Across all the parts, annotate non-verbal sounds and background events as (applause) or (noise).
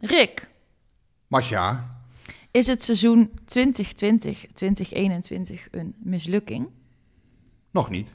Rick, Masja, is het seizoen 2020-2021 een mislukking? nog niet.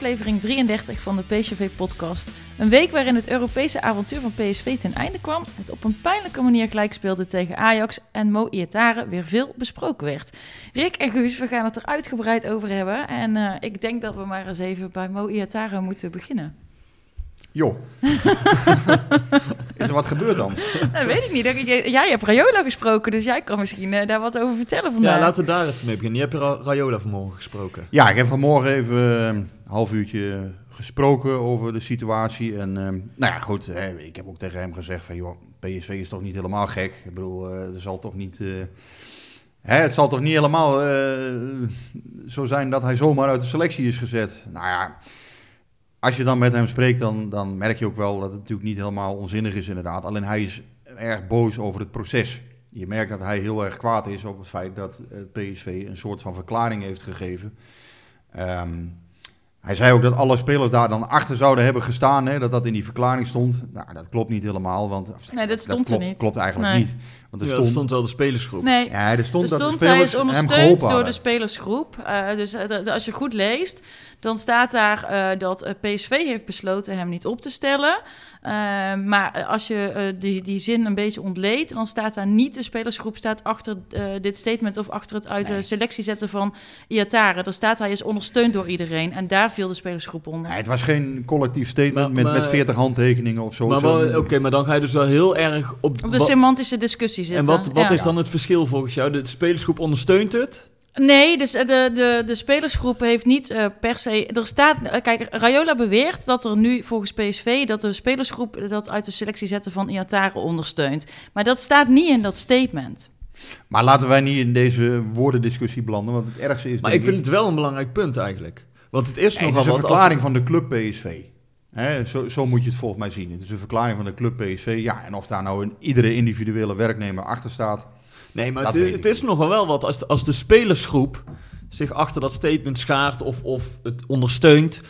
Aflevering 33 van de PSV-podcast. Een week waarin het Europese avontuur van PSV ten einde kwam. Het op een pijnlijke manier gelijk speelde tegen Ajax en Mo Iatare weer veel besproken werd. Rick en Guus, we gaan het er uitgebreid over hebben. En eh, ik denk dat we maar eens even bij Mo Iatare moeten beginnen. Joh. is er wat gebeurd dan? Dat weet ik niet. Jij- hebt Rayola gesproken, dus jij kan misschien eh, daar wat over vertellen vandaag. Ja, laten we daar even mee beginnen. Je hebt Ra- Rayola vanmorgen gesproken. Ja, ik heb vanmorgen even eh, een half uurtje gesproken over de situatie. En eh, nou ja, goed, hè, ik heb ook tegen hem gezegd van, joh, PSV is toch niet helemaal gek. Ik bedoel, eh, er zal toch niet... eh, hè, het zal toch niet helemaal eh, zo zijn dat hij zomaar uit de selectie is gezet. Nou ja, als je dan met hem spreekt, dan, dan merk je ook wel dat het natuurlijk niet helemaal onzinnig is inderdaad. Alleen hij is erg boos over het proces. Je merkt dat hij heel erg kwaad is op het feit dat het PSV een soort van verklaring heeft gegeven. Ehm, hij zei ook dat alle spelers daar dan achter zouden hebben gestaan, hè, dat dat in die verklaring stond. Nou, dat klopt niet helemaal, want of, Nee, dat stond er klopt, niet. klopt eigenlijk Nee. niet. Want er Ja, stond, wel de spelersgroep. Nee, ja, er stond er dat de stond, hij spelers is hem ondersteund door de spelersgroep. Eh, dus eh, als je goed leest, dan staat daar eh, dat PSV heeft besloten hem niet op te stellen. Eh, maar als je die, die zin een beetje ontleedt, dan staat daar niet de spelersgroep staat achter dit statement of achter het uit Nee. de selectie zetten van Iatare. Er staat hij is ondersteund door iedereen en daar viel de spelersgroep onder. Nee, het was geen collectief statement Maar- met, met maar- 40 handtekeningen of zo. Maar Oké, maar dan ga je dus wel heel erg op... Op de semantische discussie en zitten. wat, wat Ja. is dan het verschil volgens jou? De spelersgroep ondersteunt het? Nee, dus de, de, de spelersgroep heeft niet eh, per se. Er staat. eh, Kijk, Rayola beweert dat er nu volgens PSV. dat de spelersgroep dat uit de selectie zetten van Iatare ondersteunt. Maar dat staat niet in dat statement. Maar laten wij niet in deze woordendiscussie belanden, want het ergste is Maar ik vind het wel een belangrijk punt eigenlijk. Want het is het nogal een wat... als- verklaring van de club PSV. Zo, zo moet je het volgens mij zien. Het is een verklaring van de club PSV. Ja, en of daar nou een, iedere individuele werknemer achter staat. Nee, maar het, is nogal wel wat als de, als de spelersgroep zich achter dat statement schaart of, of het ondersteunt.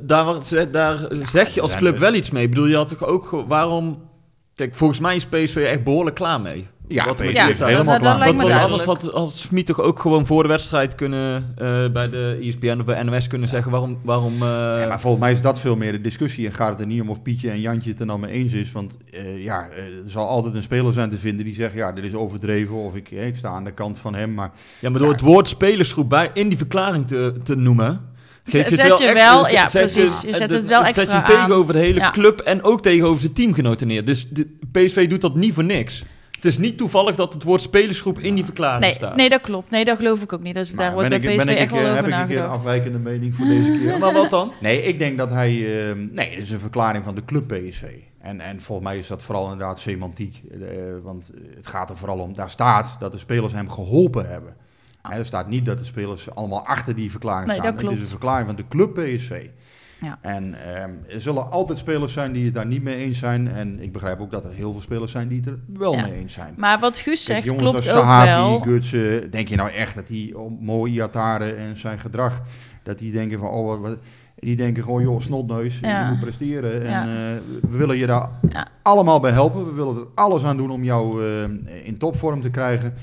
Daar, daar zeg je als Ja, club wel iets mee. Ik bedoel, je had toch ook... Waarom... Kijk, volgens mij is PSV echt behoorlijk klaar mee. Ja, Wat hebben. helemaal dat- dat anders had, had Smit toch ook gewoon voor de wedstrijd kunnen... eh, bij de ESPN of bij NOS kunnen zeggen waarom... waarom eh, Ja, maar volgens mij is dat veel meer de discussie. En gaat het er niet om of Pietje en Jantje het er dan mee eens is. Want eh, ja, er zal altijd een speler zijn te vinden die zegt... ja, dit is overdreven of ik, ik sta aan de kant van hem. Maar Ja, maar door Ja. het woord spelersgroep bij in die verklaring te, te noemen. Zet- Geef je zet het je wel, wel- extra- ja, zet precies. Je zet het wel Zet je extra tegenover de hele Ja. club en ook tegenover zijn teamgenoten neer. Dus de, PSV doet dat niet voor niks. Het is niet toevallig dat het woord spelersgroep in die verklaring Nee, staat. nee, dat klopt. Nee, dat geloof ik ook niet. Dus daar maar wordt bij ik- PSV ben ik echt een wel keer- over heb ik een keer een nagedacht. afwijkende mening voor deze keer. (laughs) Maar wat dan? Nee, ik denk dat hij... eh, nee, het is een verklaring van de club PSV. En, en volgens mij is dat vooral inderdaad semantiek. eh, want het gaat er vooral om... Daar staat dat de spelers hem geholpen hebben. Hè, er staat niet dat de spelers allemaal achter die verklaring Nee, staan. dat Het is een verklaring van de club PSV. Ja. En ehm, er zullen altijd spelers zijn die het daar niet mee eens zijn. En ik begrijp ook dat er heel veel spelers zijn die het er wel Ja. mee eens zijn. Maar wat Guus Kijk, zegt, jongens klopt als ook Sahavi, wel. Gutsen, denk je nou echt dat die om mooi Iatare en zijn gedrag, dat die denken van, oh, wat, die denken gewoon, joh, snotneus, Ja. je moet presteren. En Ja. eh, we willen je daar Ja. allemaal bij helpen. We willen er alles aan doen om jou eh, in topvorm te krijgen.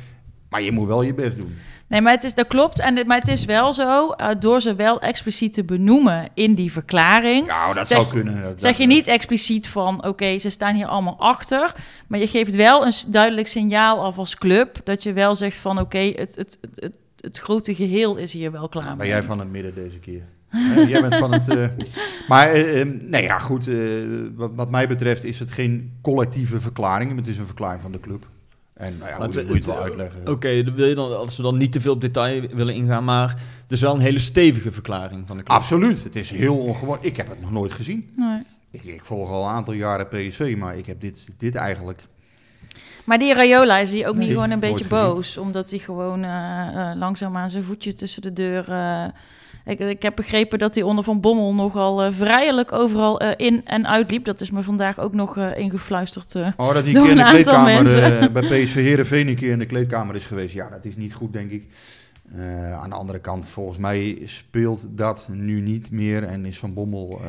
Maar je moet wel je best doen. Nee, maar het is, dat klopt. En, dit- maar het is wel zo, eh, door ze wel expliciet te benoemen in die verklaring... Nou, dat Zeg- zou kunnen. Dat- Zeg dat- je niet expliciet van, oké, ze staan hier allemaal achter. Maar je geeft wel een duidelijk signaal af als club. Dat je wel zegt van, oké, het, het, het, het, het grote geheel is hier wel klaar Ben mee. jij van het midden deze keer? Eh, jij bent van het... eh, (laughs) maar, eh, eh, nee ja, goed. eh, wat, wat mij betreft is het geen collectieve verklaring. maar Het is een verklaring van de club. En nou ja, Maar hoe, het- hoe je het wel uitleggen. Oké, dan wil je dan, als we dan niet te veel op detail willen ingaan, maar het is wel een hele stevige verklaring van de club. Absoluut. Het is heel ongewoon. Ik heb het nog nooit gezien. Nee. Ik, ik volg al een aantal jaren PSV, maar ik heb dit, dit eigenlijk... Maar die Rayola is die ook niet gewoon een beetje gezien. boos, omdat hij gewoon eh, eh, langzaamaan zijn voetje tussen de deur. eh, ik, ik heb begrepen dat hij onder Van Bommel nogal eh, vrijelijk overal eh, in en uitliep. Dat is me vandaag ook nog eh, ingefluisterd. Oh, dat hij een keer in de kleedkamer (laughs) bij PSV Heerenveen een keer in de kleedkamer is geweest. Ja, dat is niet goed, denk ik. Aan de andere kant, volgens mij speelt dat nu niet meer en is Van Bommel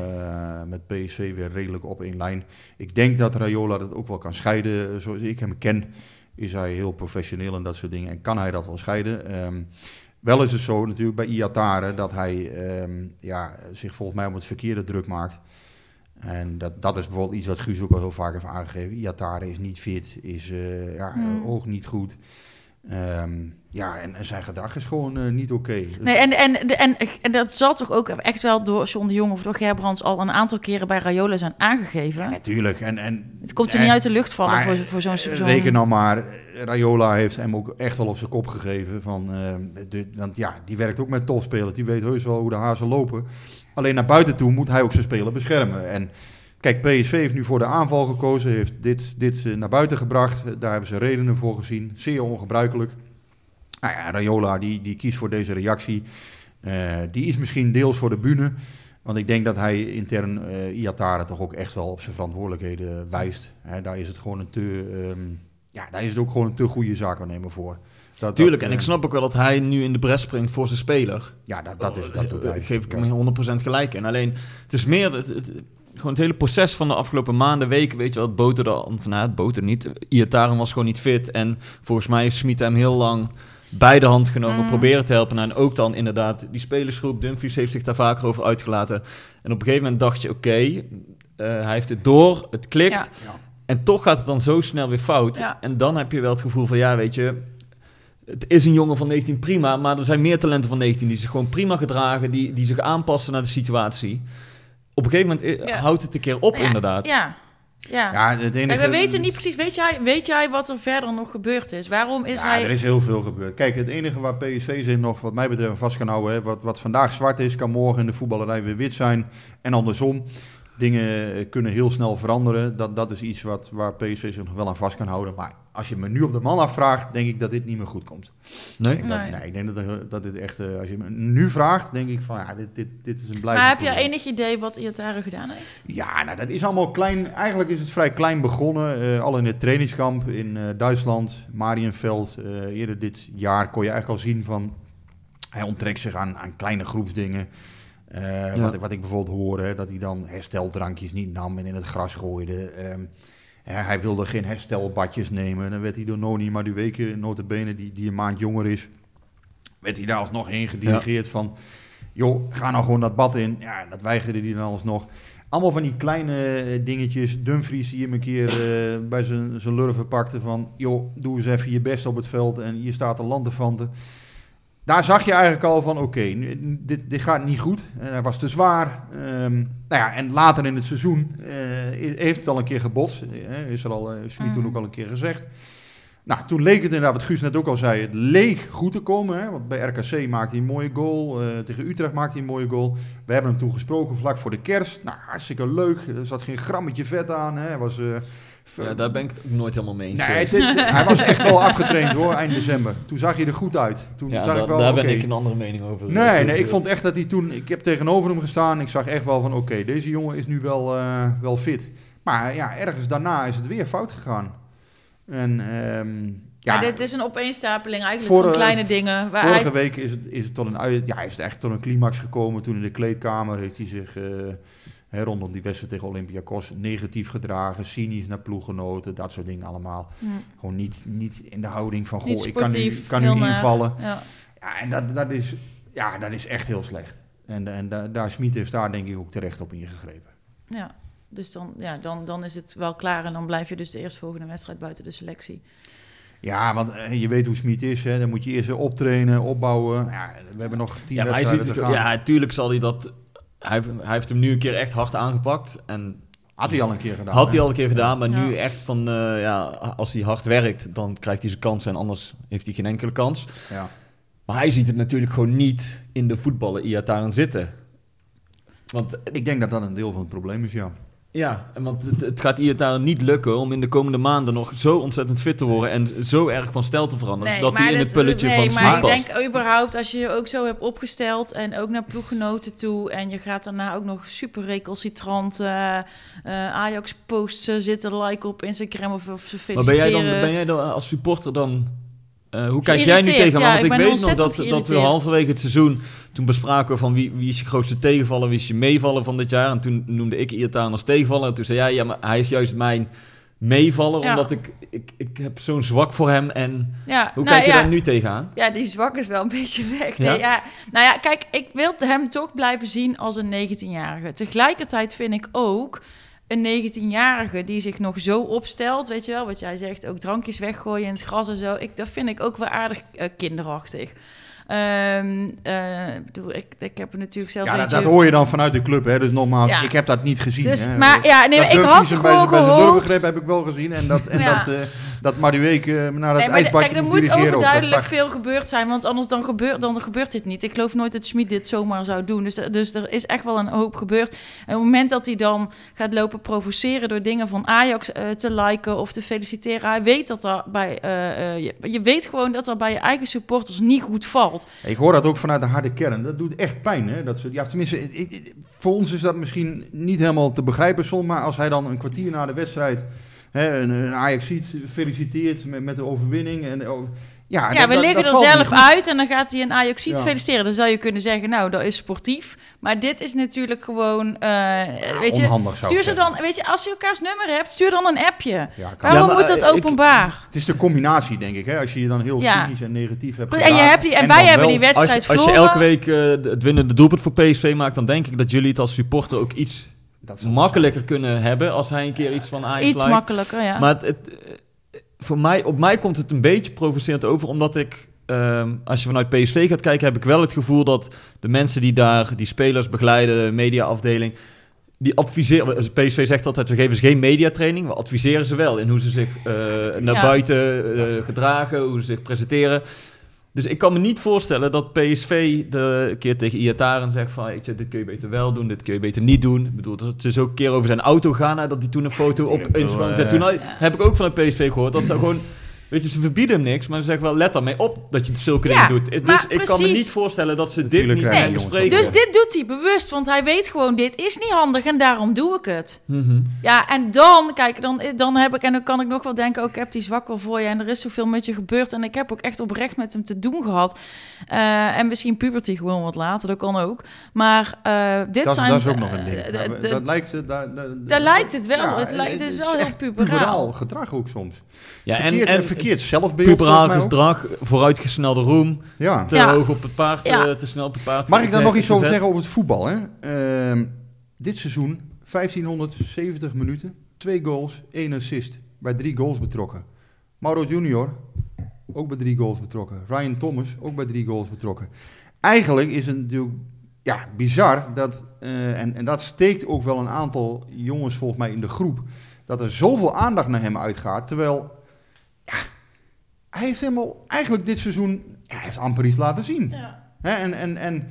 met PSV weer redelijk op één lijn. Ik denk dat Rayola dat ook wel kan scheiden. Zoals ik hem ken, is hij heel professioneel en dat soort dingen. En kan hij dat wel scheiden. Ehm, wel is het zo natuurlijk bij Iatare dat hij ehm, ja, zich volgens mij om het verkeerde druk maakt. En dat, dat is bijvoorbeeld iets wat Guus ook al heel vaak heeft aangegeven. Iatare is niet fit, is eh ja, Hmm. oog niet goed. Ehm, ja, en, en zijn gedrag is gewoon eh, niet oké. Dus- Nee, en, en, en, en dat zal toch ook echt wel door John de Jong of door Gerbrands al een aantal keren bij Rayola zijn aangegeven. Ja, natuurlijk. En, en, het komt er en- niet uit de lucht vallen maar, voor, voor zo'n... eh, zo'n- Reken nou maar, Rayola heeft hem ook echt wel op zijn kop gegeven. Van, eh, de, want ja, die werkt ook met topspelers. Die weet heus wel hoe de hazen lopen. Alleen naar buiten toe moet hij ook zijn speler beschermen. En kijk, PSV heeft nu voor de aanval gekozen. Heeft dit, dit eh, naar buiten gebracht. Eh, Daar hebben ze redenen voor gezien. Zeer ongebruikelijk. Nou ja, Rayola die, die kiest voor deze reactie. Eh, die is misschien deels voor de bühne. Want ik denk dat hij intern Iatare toch ook echt wel op zijn verantwoordelijkheden wijst. Hè, daar is het gewoon een te... ehm, ja, daar is het ook gewoon een te goede zaakwaarnemer voor. Dat, Tuurlijk, dat, en ik eh, snap ook wel dat hij nu in de bres springt voor zijn speler. Ja, dat, dat, is, dat doet hij. geef ik hem 100% gelijk in. Alleen, het is meer het, het- gewoon het hele proces van de afgelopen maanden, weken. Weet je wel, het boter, van, nou, het boter niet. Iataren was gewoon niet fit. En volgens mij heeft Smit hem heel lang bij de hand genomen, Mm. proberen te helpen. Nou, en ook dan inderdaad, die spelersgroep, Dumfries heeft zich daar vaker over uitgelaten. En op een gegeven moment dacht je, oké, eh, hij heeft het door, het klikt. Ja. Ja. En toch gaat het dan zo snel weer fout. Ja. En dan heb je wel het gevoel van, ja, weet je... Het is een jongen van 19 prima, maar er zijn meer talenten van 19 die zich gewoon prima gedragen, die, die zich aanpassen naar de situatie. Op een gegeven moment eh, Ja. houdt het een keer op, Ja, inderdaad. Ja, ja. Ja, het enige... Kijk, we weten niet precies, weet jij, weet jij wat er verder nog gebeurd is? Waarom is ja, hij... er is heel veel gebeurd. Kijk, het enige waar PSV zich nog, wat mij betreft, vast kan houden... Hè, wat, wat vandaag zwart is, kan morgen in de voetballerij weer wit zijn. En andersom. Dingen eh, kunnen heel snel veranderen. Dat, dat is iets wat, waar PSV zich nog wel aan vast kan houden. Maar als je me nu op de man afvraagt, denk ik dat dit niet meer goed komt. Nee? Ik denk dat- Nee. nee, ik denk dat, dat dit echt... eh, als je me nu vraagt, denk ik van... Ja, dit, dit, dit is een blijvend maar heb je enig idee wat Iatare gedaan heeft? Ja, nou, dat is allemaal klein. Eigenlijk is het vrij klein begonnen. eh, al in het trainingskamp in eh, Duitsland, Marienveld. eh, eerder dit jaar kon je eigenlijk al zien van... Hij onttrekt zich aan, aan kleine groepsdingen. Eh, Ja. wat, ik- wat ik bijvoorbeeld hoor, hè, dat hij dan hersteldrankjes niet nam en in het gras gooide. Ehm, hij wilde geen herstelbadjes nemen. Dan werd hij door Noni Madueke, notabene, die, die een maand jonger is... werd hij daar alsnog heen gedirigeerd van... joh, ga nou gewoon dat bad in. Ja, dat weigerde hij dan alsnog. Allemaal van die kleine eh, dingetjes. Dumfries die hem een keer eh, bij zijn zijn lurven pakte van... joh, doe eens even je best op het veld en hier staat een lanterfanten. Daar zag je eigenlijk al van, oké, dit, dit gaat niet goed. Eh, hij was te zwaar. Ehm, nou ja, en later in het seizoen eh, heeft het al een keer gebotst. Eh, is er al, Smit toen Mhm. ook al een keer gezegd. Nou, toen leek het inderdaad, wat Guus net ook al zei, het leek goed te komen. Hè? Want bij RKC maakte hij een mooie goal. tegen Utrecht maakte hij een mooie goal. We hebben hem toen gesproken vlak voor de kerst. Nou, hartstikke leuk. Er zat geen grammetje vet aan. Hè? Hij Was, Ja, daar ben ik het ook nooit helemaal mee eens Nee, geweest. het- het- (laughs) hij was echt wel afgetraind hoor, eind december. Toen zag hij er goed uit. Toen Ja, zag da- ik wel, daar ben ik een andere mening over. Nee, Toen- nee, ik vond echt dat hij toen... Ik heb tegenover hem gestaan. Ik zag echt wel van, oké, deze jongen is nu wel, eh, wel fit. Maar ja, ergens daarna is het weer fout gegaan. En ehm, ja, Ja, dit is een opeenstapeling eigenlijk Vorige- van kleine dingen. Waar vorige hij, week is het, is het tot een, ja, is het echt tot een climax gekomen. Toen in de kleedkamer heeft hij zich... eh, hè, rondom die wedstrijd tegen Olympiakos negatief gedragen, cynisch naar ploeggenoten, dat soort dingen allemaal. Hm, Gewoon niet, niet in de houding van, goh, ik kan nu, kan nu invallen. ja. Ja, en dat, dat, is, ja, dat is echt heel slecht. En, en da- daar Smit heeft daar denk ik ook terecht op ingegrepen. ja. Dus dan, ja, dan, dan is het wel klaar en dan blijf je dus de eerstvolgende wedstrijd buiten de selectie. Ja, want eh, je weet hoe Smit is. Hè. Dan moet je eerst weer optrainen, opbouwen. Ja, we hebben nog tien Ja, hij wedstrijden ziet, te gaan. ja, natuurlijk zal hij dat... Hij, heeft- hij heeft hem nu een keer echt hard aangepakt. En Had hij al een keer gedaan. had hij al een keer gedaan, maar nu echt van... eh, ja, als hij hard werkt, dan krijgt hij zijn kans en anders heeft hij geen enkele kans. Ja. Maar hij ziet het natuurlijk gewoon niet in de voetballen Iataren zitten. Want Ik denk dat dat een deel van het probleem is, ja. Ja, en want het, het gaat Iataren niet lukken om in de komende maanden nog zo ontzettend fit te worden en zo erg van stijl te veranderen, zodat hij in dat- het pulletje nee, van maar Smit ik denk überhaupt als je je ook zo hebt opgesteld en ook naar ploeggenoten toe en je gaat daarna ook nog super recalcitrant eh, eh, Ajax posts eh, zitten liken op Instagram of, of ze Maar ben jij, dan, ben jij dan als supporter dan... eh, hoe kijk jij nu Geïrriteerd, tegen hem? ja, Want ik weet nog dat, dat we halverwege het seizoen... Toen bespraken we van wie, wie is je grootste tegenvaller, wie is je meevaller van dit jaar. En toen noemde ik Iataren als tegenvaller. En toen zei jij, ja, maar hij is juist mijn meevaller. Ja. Omdat ik, ik, ik heb zo'n zwak voor hem. En ja, hoe nou kijk je daar nu tegenaan? Ja, die zwak is wel een (laughs) beetje weg. Nee, ja. Nou ja, kijk, ik wil hem toch blijven zien als een 19-jarige. Tegelijkertijd vind ik ook een 19-jarige die zich nog zo opstelt, weet je wel, wat jij zegt, ook drankjes weggooien in het gras en zo. Ik, dat vind ik ook wel aardig eh, kinderachtig. Ehm, eh, ik bedoel, ik, ik heb er natuurlijk zelf Ja, dat, hoor je dan vanuit de club. Hè. Dus nogmaals, Ja. ik heb dat niet gezien. Dus, hè. maar ja, nee, dat ik had bij gewoon bij gehoopt... durfgreep heb ik wel gezien. En dat, en Ja. dat, eh dat Madueke eh, naar het Nee, maar ijsbadje kijk, er moet ook. Dat overduidelijk veel gebeurd zijn, want anders dan gebeurt, dan gebeurt dit niet. Ik geloof nooit dat Schmid dit zomaar zou doen. Dus, dus er is echt wel een hoop gebeurd. En op het moment dat hij dan gaat lopen provoceren door dingen van Ajax eh, te liken of te feliciteren, hij weet dat er bij, eh, eh, je, je weet gewoon dat er bij je eigen supporters niet goed valt. Ik hoor dat ook vanuit de harde kern. Dat doet echt pijn. Hè? Dat ze, ja, tenminste, ik- ik- voor ons is dat misschien niet helemaal te begrijpen soms. Maar als hij dan een kwartier na de wedstrijd hè, een, een Ajax ziet, feliciteert met, met de overwinning. En, oh, ja, Ja, dat- we dat- liggen dat er zelf uit en dan gaat hij een Ajax Ja. feliciteren. Dan zou je kunnen zeggen, nou, dat is sportief. Maar dit is natuurlijk gewoon, eh, weet je... Onhandig zou ik Stuur ze dan, weet je, als je elkaars nummer hebt, stuur dan een appje. Ja. Waarom Ja, maar, moet dat eh, ik- openbaar? Het is de combinatie, denk ik. Hè? Als je je dan heel Ja. cynisch en negatief hebt en, je hebt die, en, wij hebben wel- die wedstrijd Als, je- als je elke week eh, het winnende doelpunt voor PSV maakt, dan denk ik dat jullie het als supporter ook iets Dat makkelijker kunnen hebben als hij een keer iets van Ajax Iets liked. makkelijker, ja. Maar het, het, eh, voor mij, op mij komt het een beetje provocerend over, omdat ik, ehm, als je vanuit PSV gaat kijken, heb ik wel het gevoel dat de mensen die daar, die spelers begeleiden, mediaafdeling, die adviseren. PSV zegt altijd: we geven ze geen mediatraining, we adviseren ze wel in hoe ze zich eh, naar Ja. buiten eh, gedragen, hoe ze zich presenteren. Dus ik kan me niet voorstellen dat PSV de een keer tegen Iataren zegt van... weet je, dit kun je beter wel doen, dit kun je beter niet doen. Ik bedoel, dat ze zo een keer over zijn auto gaan... hè, dat hij toen een foto op Instagram Toen heb ik ook van het PSV gehoord dat ze (clears throat) gewoon... Weet je, ze verbieden hem niks, maar ze zeggen wel, let daarmee op dat je zulke Ja, dingen doet. Dus maar ik kan me niet voorstellen dat ze dit niet bespreken. dat dus dit doet hij bewust, want hij weet gewoon, dit is niet handig en daarom doe ik het. Mhm. Ja, en dan, kijk, dan, dan heb ik, en dan kan ik nog wel denken, ook ik heb die zwak wel voor je en er is zoveel met je gebeurd en ik heb ook echt oprecht met hem te doen gehad. Eh, en misschien puberty gewoon wat later, dat kan ook. Maar eh, dit Dat, zijn... dat is ook nog een ding. eh, Nou, dat lijkt, ze- daar- daar- daar lijkt het wel. Ja, het, lijkt, het is wel heel echt puberaal. gedrag ook soms. Ja, verkeerd, en, en, en verkeerd zelfbeeld puberaal gedrag, vooruitgesnelde roem, Ja. te Ja. hoog op het paard, Ja. eh, te snel op het paard. Mag ik daar eh, nog iets over zeggen over het voetbal? Hè? Ehm, dit seizoen 1570 minuten, twee goals, één assist. Bij drie goals betrokken. Mauro Junior, ook bij drie goals betrokken. Ryan Thomas, ook bij drie goals betrokken. Eigenlijk is het natuurlijk ja, bizar dat, eh, en, en dat steekt ook wel een aantal jongens volgens mij in de groep, dat er zoveel aandacht naar hem uitgaat. Terwijl, ja, hij heeft helemaal, eigenlijk dit seizoen, ja, hij heeft amper iets laten zien. Ja. Hè, en, en, en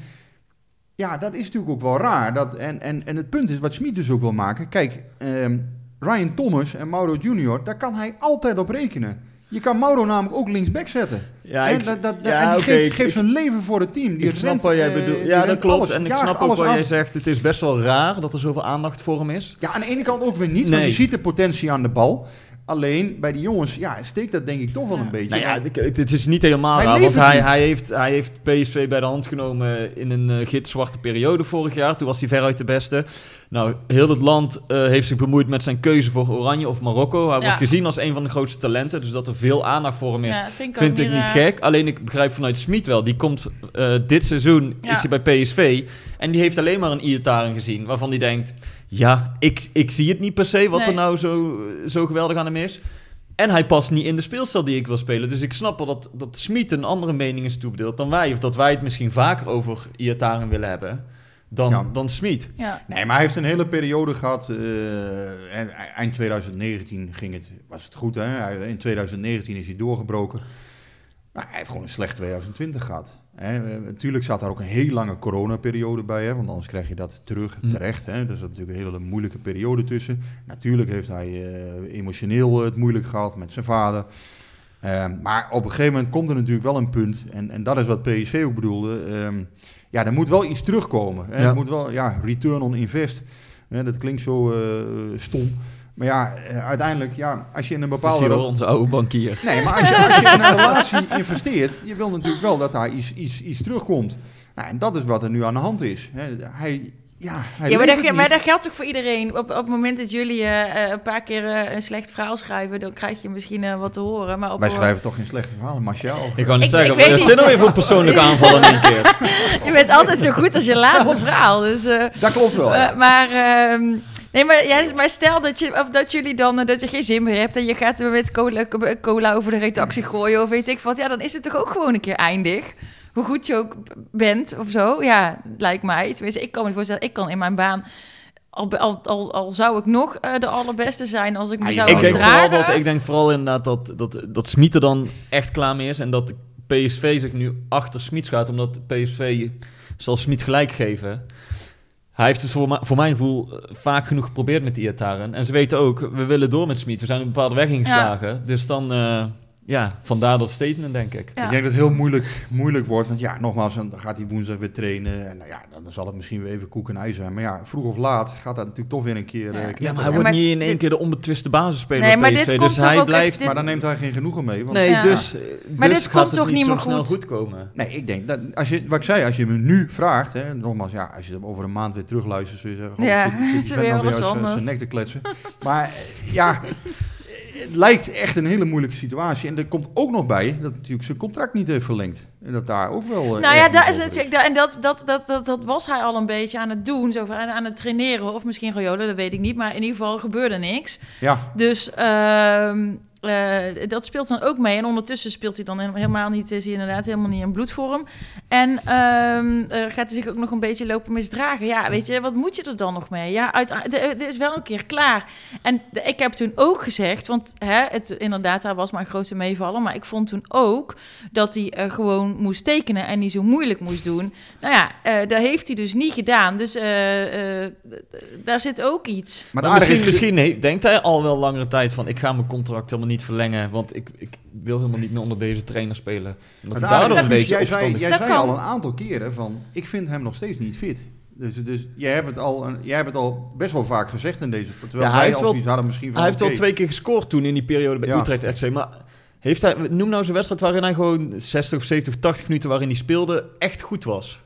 ja, dat is natuurlijk ook wel raar. Dat, en, en, en het punt is wat Smit dus ook wil maken. Kijk, ehm, Ryan Thomas en Mauro Junior, daar kan hij altijd op rekenen. Je kan Mauro namelijk ook linksback zetten. Ja, ik, dat, dat, ja, en die geeft, geeft ik- zijn leven voor het team. Die ik snap rent, wat jij eh, bedoelt. Ja, dat klopt. alles, en ik snap ook alles wat af. jij zegt. Het is best wel raar dat er zoveel aandacht voor hem is. Ja, aan de ene kant ook weer niet, Nee. want je ziet de potentie aan de bal. Alleen bij die jongens, ja, steekt dat denk ik toch wel Ja. een beetje. Nou ja, ik- het is niet helemaal Hij raar, want hij, hij, heeft, hij heeft PSV bij de hand genomen in een uh, gitzwarte periode vorig jaar. Toen was hij veruit de beste. Nou, heel het land eh, heeft zich bemoeid met zijn keuze voor Oranje of Marokko. Hij Ja. wordt gezien als een van de grootste talenten, dus dat er veel aandacht voor hem is. Ja, vind ik, Vind ook ik niet raar. gek. Alleen ik begrijp vanuit Smit wel. Die komt eh, dit seizoen, Ja. is hij bij PSV. En die heeft alleen maar een Iataren gezien. Waarvan hij denkt, ja, ik, ik zie het niet per se wat Nee. er nou zo, zo geweldig aan hem is. En hij past niet in de speelstijl die ik wil spelen. Dus ik snap wel dat, dat Smit een andere mening is toebedeeld dan wij. Of dat wij het misschien vaker over Iataren willen hebben dan, Ja. dan Smit. Ja. Nee, maar hij heeft een hele periode gehad. eh, en eind 2019 ging het, was het goed. Hè? In 2019 is hij doorgebroken. Maar hij heeft gewoon een slecht 2020 gehad. Hè? Eh, natuurlijk zat daar ook een heel lange coronaperiode bij. Hè? Want anders krijg je dat terug Hm. terecht. Hè? Er zat natuurlijk een hele moeilijke periode tussen. Natuurlijk heeft hij eh, emotioneel het moeilijk gehad met zijn vader. Eh, maar op een gegeven moment komt er natuurlijk wel een punt. En, en dat is wat PSV ook bedoelde. ehm, ja, er moet wel iets terugkomen. Hè? Ja. Er moet wel, ja, return on invest. Hè, dat klinkt zo eh, stom. Maar ja, eh, uiteindelijk, ja, als je in een Dat is bepaalde... wel onze oude bankier. Nee, maar als je, als je in een relatie investeert, je wil natuurlijk wel dat daar iets, iets, iets terugkomt. Nou, en dat is wat er nu aan de hand is. Hè. Hij, ja, hij Ja, maar dat, maar dat geldt toch voor iedereen? Op, op het moment dat jullie eh, eh, een paar keer eh, een slecht verhaal schrijven, dan krijg je misschien wat te horen. Maar op Wij schrijven toch geen slechte verhalen, Marcel? Ik kan niet Ik- zeggen, er zit nog even een persoonlijke (laughs) aanval in één keer. Je bent altijd zo goed als je laatste verhaal. Dus, eh, Dat klopt wel. eh, maar, ehm, nee, maar, ja, maar stel dat, je, of dat jullie dan eh, dat je geen zin meer hebt en je gaat er met cola, cola over de redactie gooien of weet ik wat. Ja, dan is het toch ook gewoon een keer eindig. Hoe goed je ook bent of zo. Ja, lijkt mij. Tenminste, ik kan me voorstellen. Ik kan in mijn baan. Al, al, al, al zou ik nog eh, de allerbeste zijn als ik me Ah, zou ik, denk vooral dat, ik denk vooral inderdaad dat, dat, dat Smit er dan echt klaar mee is. En dat PSV zich nu achter Smit gaat. Omdat PSV zal Smit gelijk geven. Hij heeft het voor, voor mijn gevoel eh, vaak genoeg geprobeerd met Iataren. En ze weten ook, we willen door met Smit. We zijn een bepaalde weg ingeslagen. Dus dan, eh, ja, vandaar dat statement denk ik. Ja. Ik denk dat het heel moeilijk, moeilijk wordt. Want ja, nogmaals, dan gaat hij woensdag weer trainen. En nou ja, dan zal het misschien weer even koek en ei zijn. Maar ja, vroeg of laat gaat dat natuurlijk toch weer een keer... Ja. eh, Ja, maar hij Ja, wordt maar niet in één dit- keer de onbetwiste basisspeler Nee, bij maar PSV. dit komt dus hij ook blijft... dit- Maar dan neemt hij geen genoegen mee. Want Nee, Ja. dus, eh, Maar dus dit gaat komt het toch niet zo meer snel goed? goed komen. Nee, ik denk dat als je, wat ik zei, als je me nu vraagt, hè, nogmaals, ja, als je hem over een maand weer terugluistert, zul je zeggen, Ja, zit, zit vent weer nog weer als, anders. zijn nek te kletsen. Maar eh, ja, het lijkt echt een hele moeilijke situatie. En er komt ook nog bij dat natuurlijk zijn contract niet heeft verlengd. En dat daar ook wel. eh, Nou ja, dat is natuurlijk, en dat, dat, dat, dat, dat was hij al een beetje aan het doen, zo aan, aan het traineren. Of misschien Rayola, dat weet ik niet. Maar in ieder geval gebeurde niks. Ja, Dus ehm, eh, dat speelt dan ook mee. En ondertussen speelt hij dan helemaal niet, is hij inderdaad helemaal niet in bloedvorm. En ehm, eh, gaat hij zich ook nog een beetje lopen misdragen. Ja, weet je, wat moet je er dan nog mee? Ja, uit, de- het is wel een keer klaar. En de- ik heb toen ook gezegd, want hè, het, inderdaad, hij was mijn grootste meevaller. Maar ik vond toen ook dat hij gewoon moest tekenen en niet zo moeilijk moest doen. Nou ja, eh, dat heeft hij dus niet gedaan. Dus eh, eh, daar zit ook iets. maar, Maar misschien, is- misschien nee, denkt hij al wel langere tijd van... ik ga mijn contract helemaal niet verlengen... want ik, ik wil helemaal niet meer onder deze trainer spelen. En Dat het hij aardige daardoor een beetje jij zei, jij zei al een aantal keren van, ik vind hem nog steeds niet fit. Dus, dus jij, hebt het al, een- jij hebt het al best wel vaak gezegd in deze... Terwijl Ja, hij wij heeft al wel- hadden misschien van, Hij heeft wel oké, twee keer gescoord toen in die periode bij Ja. Utrecht FC. Maar heeft hij, noem nou zijn wedstrijd waarin hij gewoon 60 of 70 of 80 minuten waarin hij speelde echt goed was.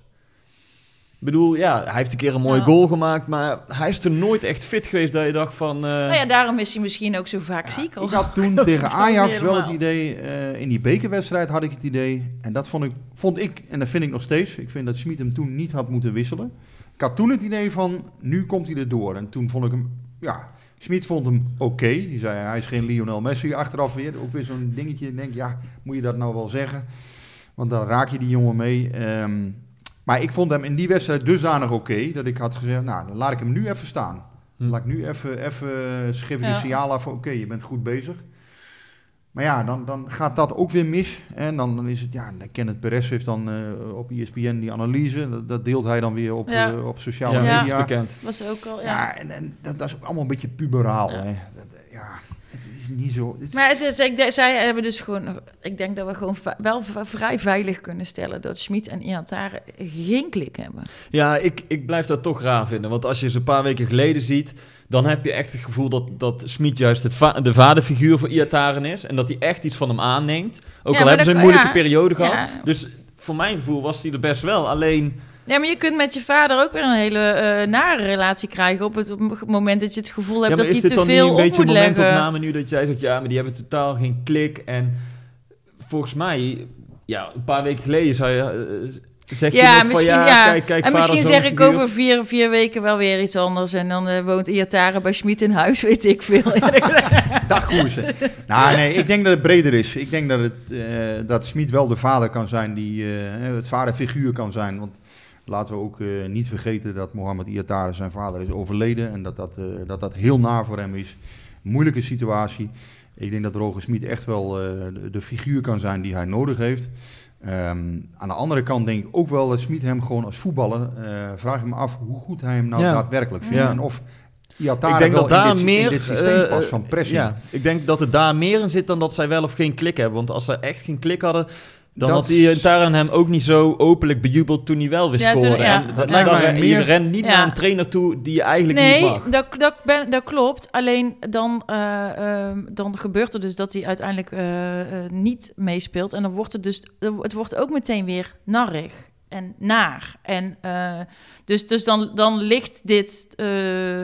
Ik bedoel, ja, hij heeft een keer een mooie Ja. goal gemaakt, maar hij is er nooit echt fit geweest dat je dacht van... eh, Nou ja, daarom is hij misschien ook zo vaak ziek. Ik had toen (laughs) tegen Ajax wel het idee, eh, in die bekerwedstrijd had ik het idee, en dat vond ik, vond ik, en dat vind ik nog steeds, ik vind dat Smit hem toen niet had moeten wisselen. Ik had toen het idee van, nu komt hij erdoor. En toen vond ik hem, ja, Smit vond hem oké. Die zei, hij is geen Lionel Messi achteraf weer. Ook weer zo'n dingetje, ik denk, ja, moet je dat nou wel zeggen? Want dan raak je die jongen mee. Ehm, maar ik vond hem in die wedstrijd dusdanig oké, dat ik had gezegd, nou, dan laat ik hem nu even staan. Hm. Laat ik nu even, even Ja. een signaal af van oké, je bent goed bezig. Maar ja, dan, dan gaat dat ook weer mis. En dan, dan is het, ja, Kenneth Perez heeft dan eh, op ESPN die analyse. Dat, dat deelt hij dan weer op, Ja. eh, op sociale ja, Ja. dat is media. bekend. Was ook al, ja. Ja, en, en dat, dat is ook allemaal een beetje puberaal. Ja. Hè. Dat, eh, ja, het is niet zo... het is- Maar het is, ik, denk- zij hebben dus gewoon, ik denk dat we gewoon wel vrij veilig kunnen stellen dat Schmid en Iantare geen klik hebben. Ja, ik, ik blijf dat toch raar vinden. Want als je ze een paar weken geleden ziet, dan heb je echt het gevoel dat, dat Smit juist het va- de vaderfiguur voor Iataren is. En dat hij echt iets van hem aanneemt. Ook Ja, al hebben ze een moeilijke ja, periode gehad. ja. Dus voor mijn gevoel was hij er best wel. Alleen, Ja, maar je kunt met je vader ook weer een hele eh, nare relatie krijgen op het, moment dat je het gevoel hebt dat is hij dit te dan niet veel een op beetje moet een leggen. momentopname nu dat jij zegt, ja, maar die hebben totaal geen klik. En volgens mij, ja, een paar weken geleden zei je, zeg je Ja, van, misschien, ja, ja. kijk, kijk, en misschien zeg ik over vier, vier weken wel weer iets anders. En dan eh, woont Iatare bij Schmid in huis, (laughs) weet ik veel. (laughs) Dag Koers. nou, nee, ik denk dat het breder is. Ik denk dat, het, eh, dat Smit wel de vader kan zijn, die eh, het vaderfiguur kan zijn. Want laten we ook eh, niet vergeten dat Mohammed Iatare zijn vader is overleden. En dat dat, eh, dat dat heel naar voor hem is. Moeilijke situatie. Ik denk dat Roger Smit echt wel eh, de, de figuur kan zijn die hij nodig heeft. Ehm, aan de andere kant denk ik ook wel dat Smit hem gewoon als voetballer... eh, vraag ik me af hoe goed hij hem nou Ja. daadwerkelijk vindt. Ja. En of Iatare ik denk wel dat daar dit, meer dit systeem eh, past van pressing. Ja, ik denk dat het daar meer in zit dan dat zij wel of geen klik hebben. Want als zij echt geen klik hadden, dan Dat had Taran hem ook niet zo openlijk bejubeld toen hij wel weer Ja, toen- scoorde. ja. En Dat ja, lijkt dan mij ren- meer- Je rent niet Ja. naar een trainer toe die je eigenlijk nee, niet mag. dat, dat, ben, dat klopt. Alleen dan, eh, ehm, dan gebeurt er dus dat hij uiteindelijk eh, eh, niet meespeelt. En dan wordt het dus, het wordt ook meteen weer narrig en naar. En eh, dus, dus dan, dan ligt dit. eh,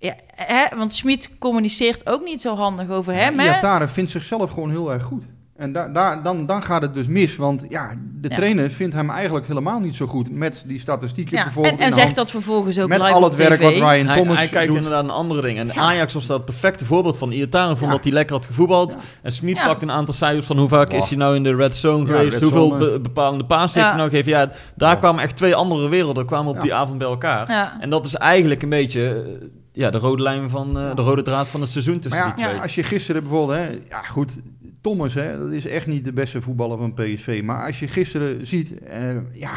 ja, hè, want Schmid communiceert ook niet zo handig over hem. Hè? Iatare vindt zichzelf gewoon heel erg goed. En daar daar, dan, dan gaat het dus mis, want ja, de Ja. trainer vindt hem eigenlijk helemaal niet zo goed met die statistieken Ja, bijvoorbeeld. en en zegt hand. dat vervolgens ook met live al op het werk TV. wat Ryan Hij, Thomas hij kijkt doet. inderdaad naar andere dingen. En Ajax was dat het perfecte voorbeeld van Iataren, vond Ja. dat hij lekker had gevoetbald. Ja. En Smit Ja. pakt een aantal cijfers van hoe vaak Wow. is hij nou in de red zone Ja, geweest, red hoeveel zone. be- bepalende paas heeft Ja. hij nou gegeven. Ja, daar Wow. kwamen echt twee andere werelden kwamen op Ja. die avond bij elkaar. Ja. En dat is eigenlijk een beetje eh, ja, de rode lijn van eh, de rode draad van het seizoen tussen Maar die ja, twee. als je gisteren bijvoorbeeld, hè, ja goed, Thomas, hè, dat is echt niet de beste voetballer van PSV. Maar als je gisteren ziet, eh, ja,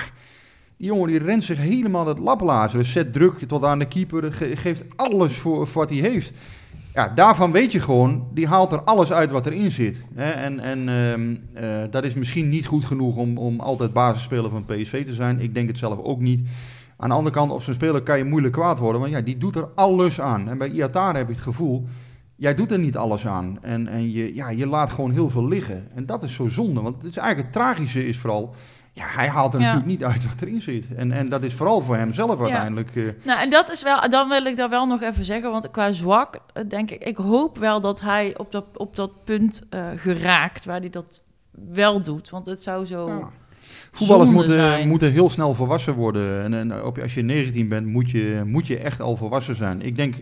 die jongen die rent zich helemaal het lappelazeren. Zet druk tot aan de keeper, ge- geeft alles voor, wat hij heeft. Ja, daarvan weet je gewoon, die haalt er alles uit wat erin zit. Hè? En, en ehm, eh, dat is misschien niet goed genoeg om, om altijd basisspeler van PSV te zijn. Ik denk het zelf ook niet. Aan de andere kant, op zo'n speler kan je moeilijk kwaad worden. Want ja, die doet er alles aan. En bij Iatare heb ik het gevoel, jij doet er niet alles aan. En, en je, ja, je laat gewoon heel veel liggen. En dat is zo zonde. Want het is eigenlijk het tragische is vooral... Ja, hij haalt er Ja. natuurlijk niet uit wat erin zit. En, en dat is vooral voor hem zelf uiteindelijk... eh, Nou, en dat is wel, dan wil ik daar wel nog even zeggen, want qua zwak, eh, denk ik, ik hoop wel dat hij op dat, op dat punt eh, geraakt waar hij dat wel doet. Want het zou zo. Ja. Voetballers moeten, zijn. moeten heel snel volwassen worden. En, en op, als je 19 bent, moet je, moet je echt al volwassen zijn. Ik denk,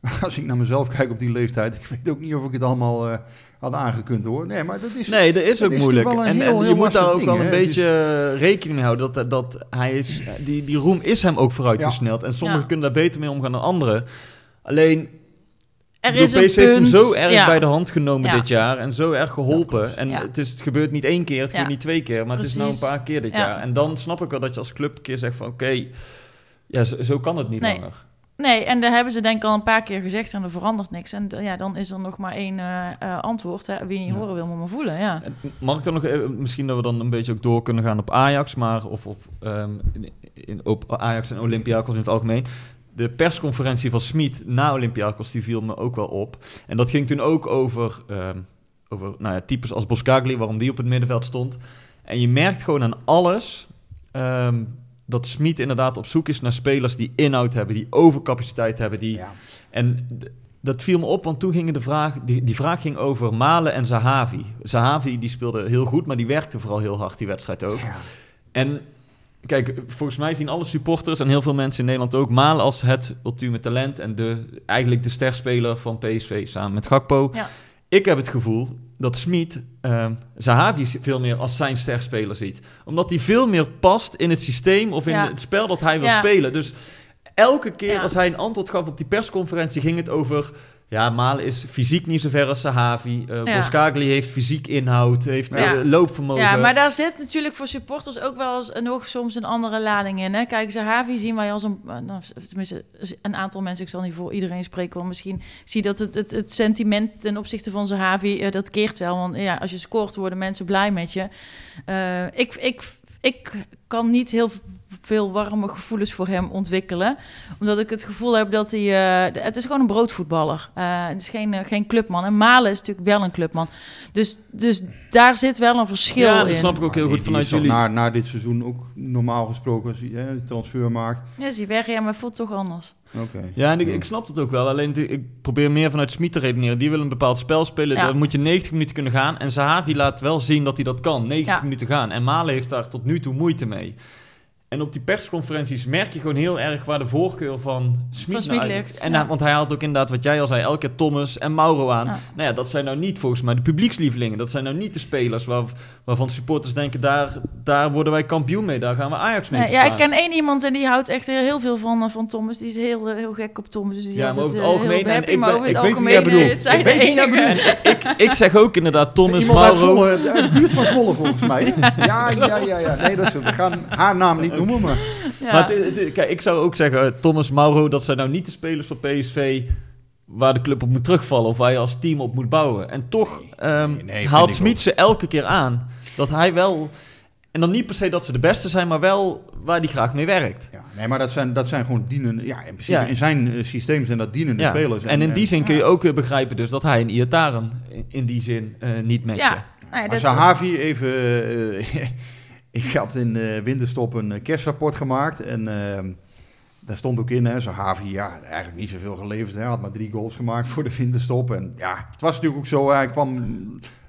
(laughs) als ik naar mezelf kijk op die leeftijd, ik weet ook niet of ik het allemaal eh, had aangekund hoor. Nee, maar dat is. Nee, dat is ook moeilijk. toch wel een En, heel, en je heel moet daar ook ding, wel een beetje eh, rekening mee houden. Dat, dat hij is, die, die roem is hem ook vooruitgesneld. En sommigen Ja. kunnen daar beter mee omgaan dan anderen. Alleen, er de is een heeft hem zo erg ja. bij de hand genomen Ja. dit jaar. En zo erg geholpen. En Ja. het, is, het gebeurt niet één keer, het Ja. gebeurt niet twee keer. Maar het is nou een paar keer dit Ja. jaar. En dan snap ik wel dat je als club een keer zegt van... Oké, ja, zo, zo kan het niet Nee. langer. Nee, en daar hebben ze denk ik al een paar keer gezegd en er verandert niks. En d- ja, dan is er nog maar één eh, eh, antwoord. Hè. Wie niet Ja. horen wil, moet maar voelen. Ja. En Mag ik dan nog even, misschien dat we dan een beetje ook door kunnen gaan op Ajax, maar of, of ehm, in, in- op Ajax en Olympiakos in het algemeen. De persconferentie van Smit na Olympiakos, die viel me ook wel op. En dat ging toen ook over, ehm, over nou ja, types als Boskagli, waarom die op het middenveld stond. En je merkt gewoon aan alles ehm, dat Smit inderdaad op zoek is naar spelers die inhoud hebben, die overcapaciteit hebben, die Ja. en dat viel me op, want toen ging de vraag, die, die vraag ging over Malen en Zahavi. Zahavi die speelde heel goed, maar die werkte vooral heel hard die wedstrijd ook. Ja. En kijk, volgens mij zien alle supporters en heel veel mensen in Nederland ook Malen als het ultieme talent en de, eigenlijk de sterspeler van PSV samen met Gakpo. Ja. Ik heb het gevoel dat Smit ehm Zahavi veel meer als zijn sterspeler ziet. Omdat hij veel meer past in het systeem of in Ja. het spel dat hij wil Ja. spelen. Dus elke keer als hij een antwoord gaf op die persconferentie, ging het over. Ja, Malen is fysiek niet zo ver als Sahavi. Uh, Ja. Boskagli heeft fysiek inhoud, heeft Ja. eh, loopvermogen. Ja, maar daar zit natuurlijk voor supporters ook wel eens, nog soms een andere lading in. Hè? Kijk, Zahavi zien wij als een... Nou, tenminste, een aantal mensen, ik zal niet voor iedereen spreken... want misschien zie je dat het, het, het sentiment ten opzichte van Zahavi... eh, dat keert wel, want ja, als je scoort worden mensen blij met je. Ik, ik, ik kan niet heel veel warme gevoelens voor hem ontwikkelen. Omdat ik het gevoel heb dat hij... eh, het is gewoon een broodvoetballer. Eh, het is geen, eh, geen clubman. En Malen is natuurlijk wel een clubman. Dus, dus daar zit wel een verschil ja, in. dat snap ik ook heel die- goed vanuit jullie. Na, na dit seizoen ook normaal gesproken, als hij hè, een transfer maakt. Ja, zie weg, ja, maar voelt toch anders. Oké. Ja, en ik, ik snap het ook wel. Alleen ik probeer meer vanuit Smit te redeneren. Die wil een bepaald spel spelen. Ja. Dan moet je 90 minuten kunnen gaan. En Zahavi laat wel zien dat hij dat kan. 90 Ja. minuten gaan. En Malen heeft daar tot nu toe moeite mee. En op die persconferenties merk je gewoon heel erg waar de voorkeur van Smit ligt, En ja. hij- want hij had ook inderdaad, wat jij al zei, elke keer Thomas en Mauro aan. Ja. Nou ja, dat zijn nou niet volgens mij de publiekslievelingen. Dat zijn nou niet de spelers waar, waarvan supporters denken, daar, daar worden wij kampioen mee. Daar gaan we Ajax mee Nee, ja, ik ken één iemand en die houdt echt heel, veel van, eh, van Thomas. Die is heel, eh, heel gek op Thomas. Dus die Ja, maar over het eh, algemeen, en happy, ik maar ben- over het ik weet wie jij algemeen Ik weet jij bedoelt. (laughs) ik, ik zeg ook inderdaad Thomas, Iemand Mauro. Zwolle, uit de buurt van Zwolle volgens mij. (laughs) Ja, ja, ja, ja. Nee, dat is, we gaan haar naam niet noemen, maar... (laughs) Ja. Maar het- het- kijk, ik zou ook zeggen, eh, Thomas Mauro, dat zijn nou niet de spelers van PSV waar de club op moet terugvallen of waar je als team op moet bouwen. En toch ehm, nee, nee, vind haalt Smit ze elke keer aan dat hij wel, en dan niet per se dat ze de beste zijn, maar wel waar hij graag mee werkt. Ja, nee, maar dat zijn, dat zijn gewoon dienende... Ja, in principe Ja. in zijn eh, systeem zijn dat dienende Ja. spelers. En in die zin kun je ook weer begrijpen dus dat hij en Iataren in, in die zin eh, niet matchen. Ja, nou Maar Sahavi even... (laughs) ik had in de winterstop een eh, kerstrapport gemaakt en... ehm, daar stond ook in, hè, Sahavi, ja, eigenlijk niet zoveel geleverd. Hij had maar drie goals gemaakt voor de winterstop. En ja, het was natuurlijk ook zo, hij kwam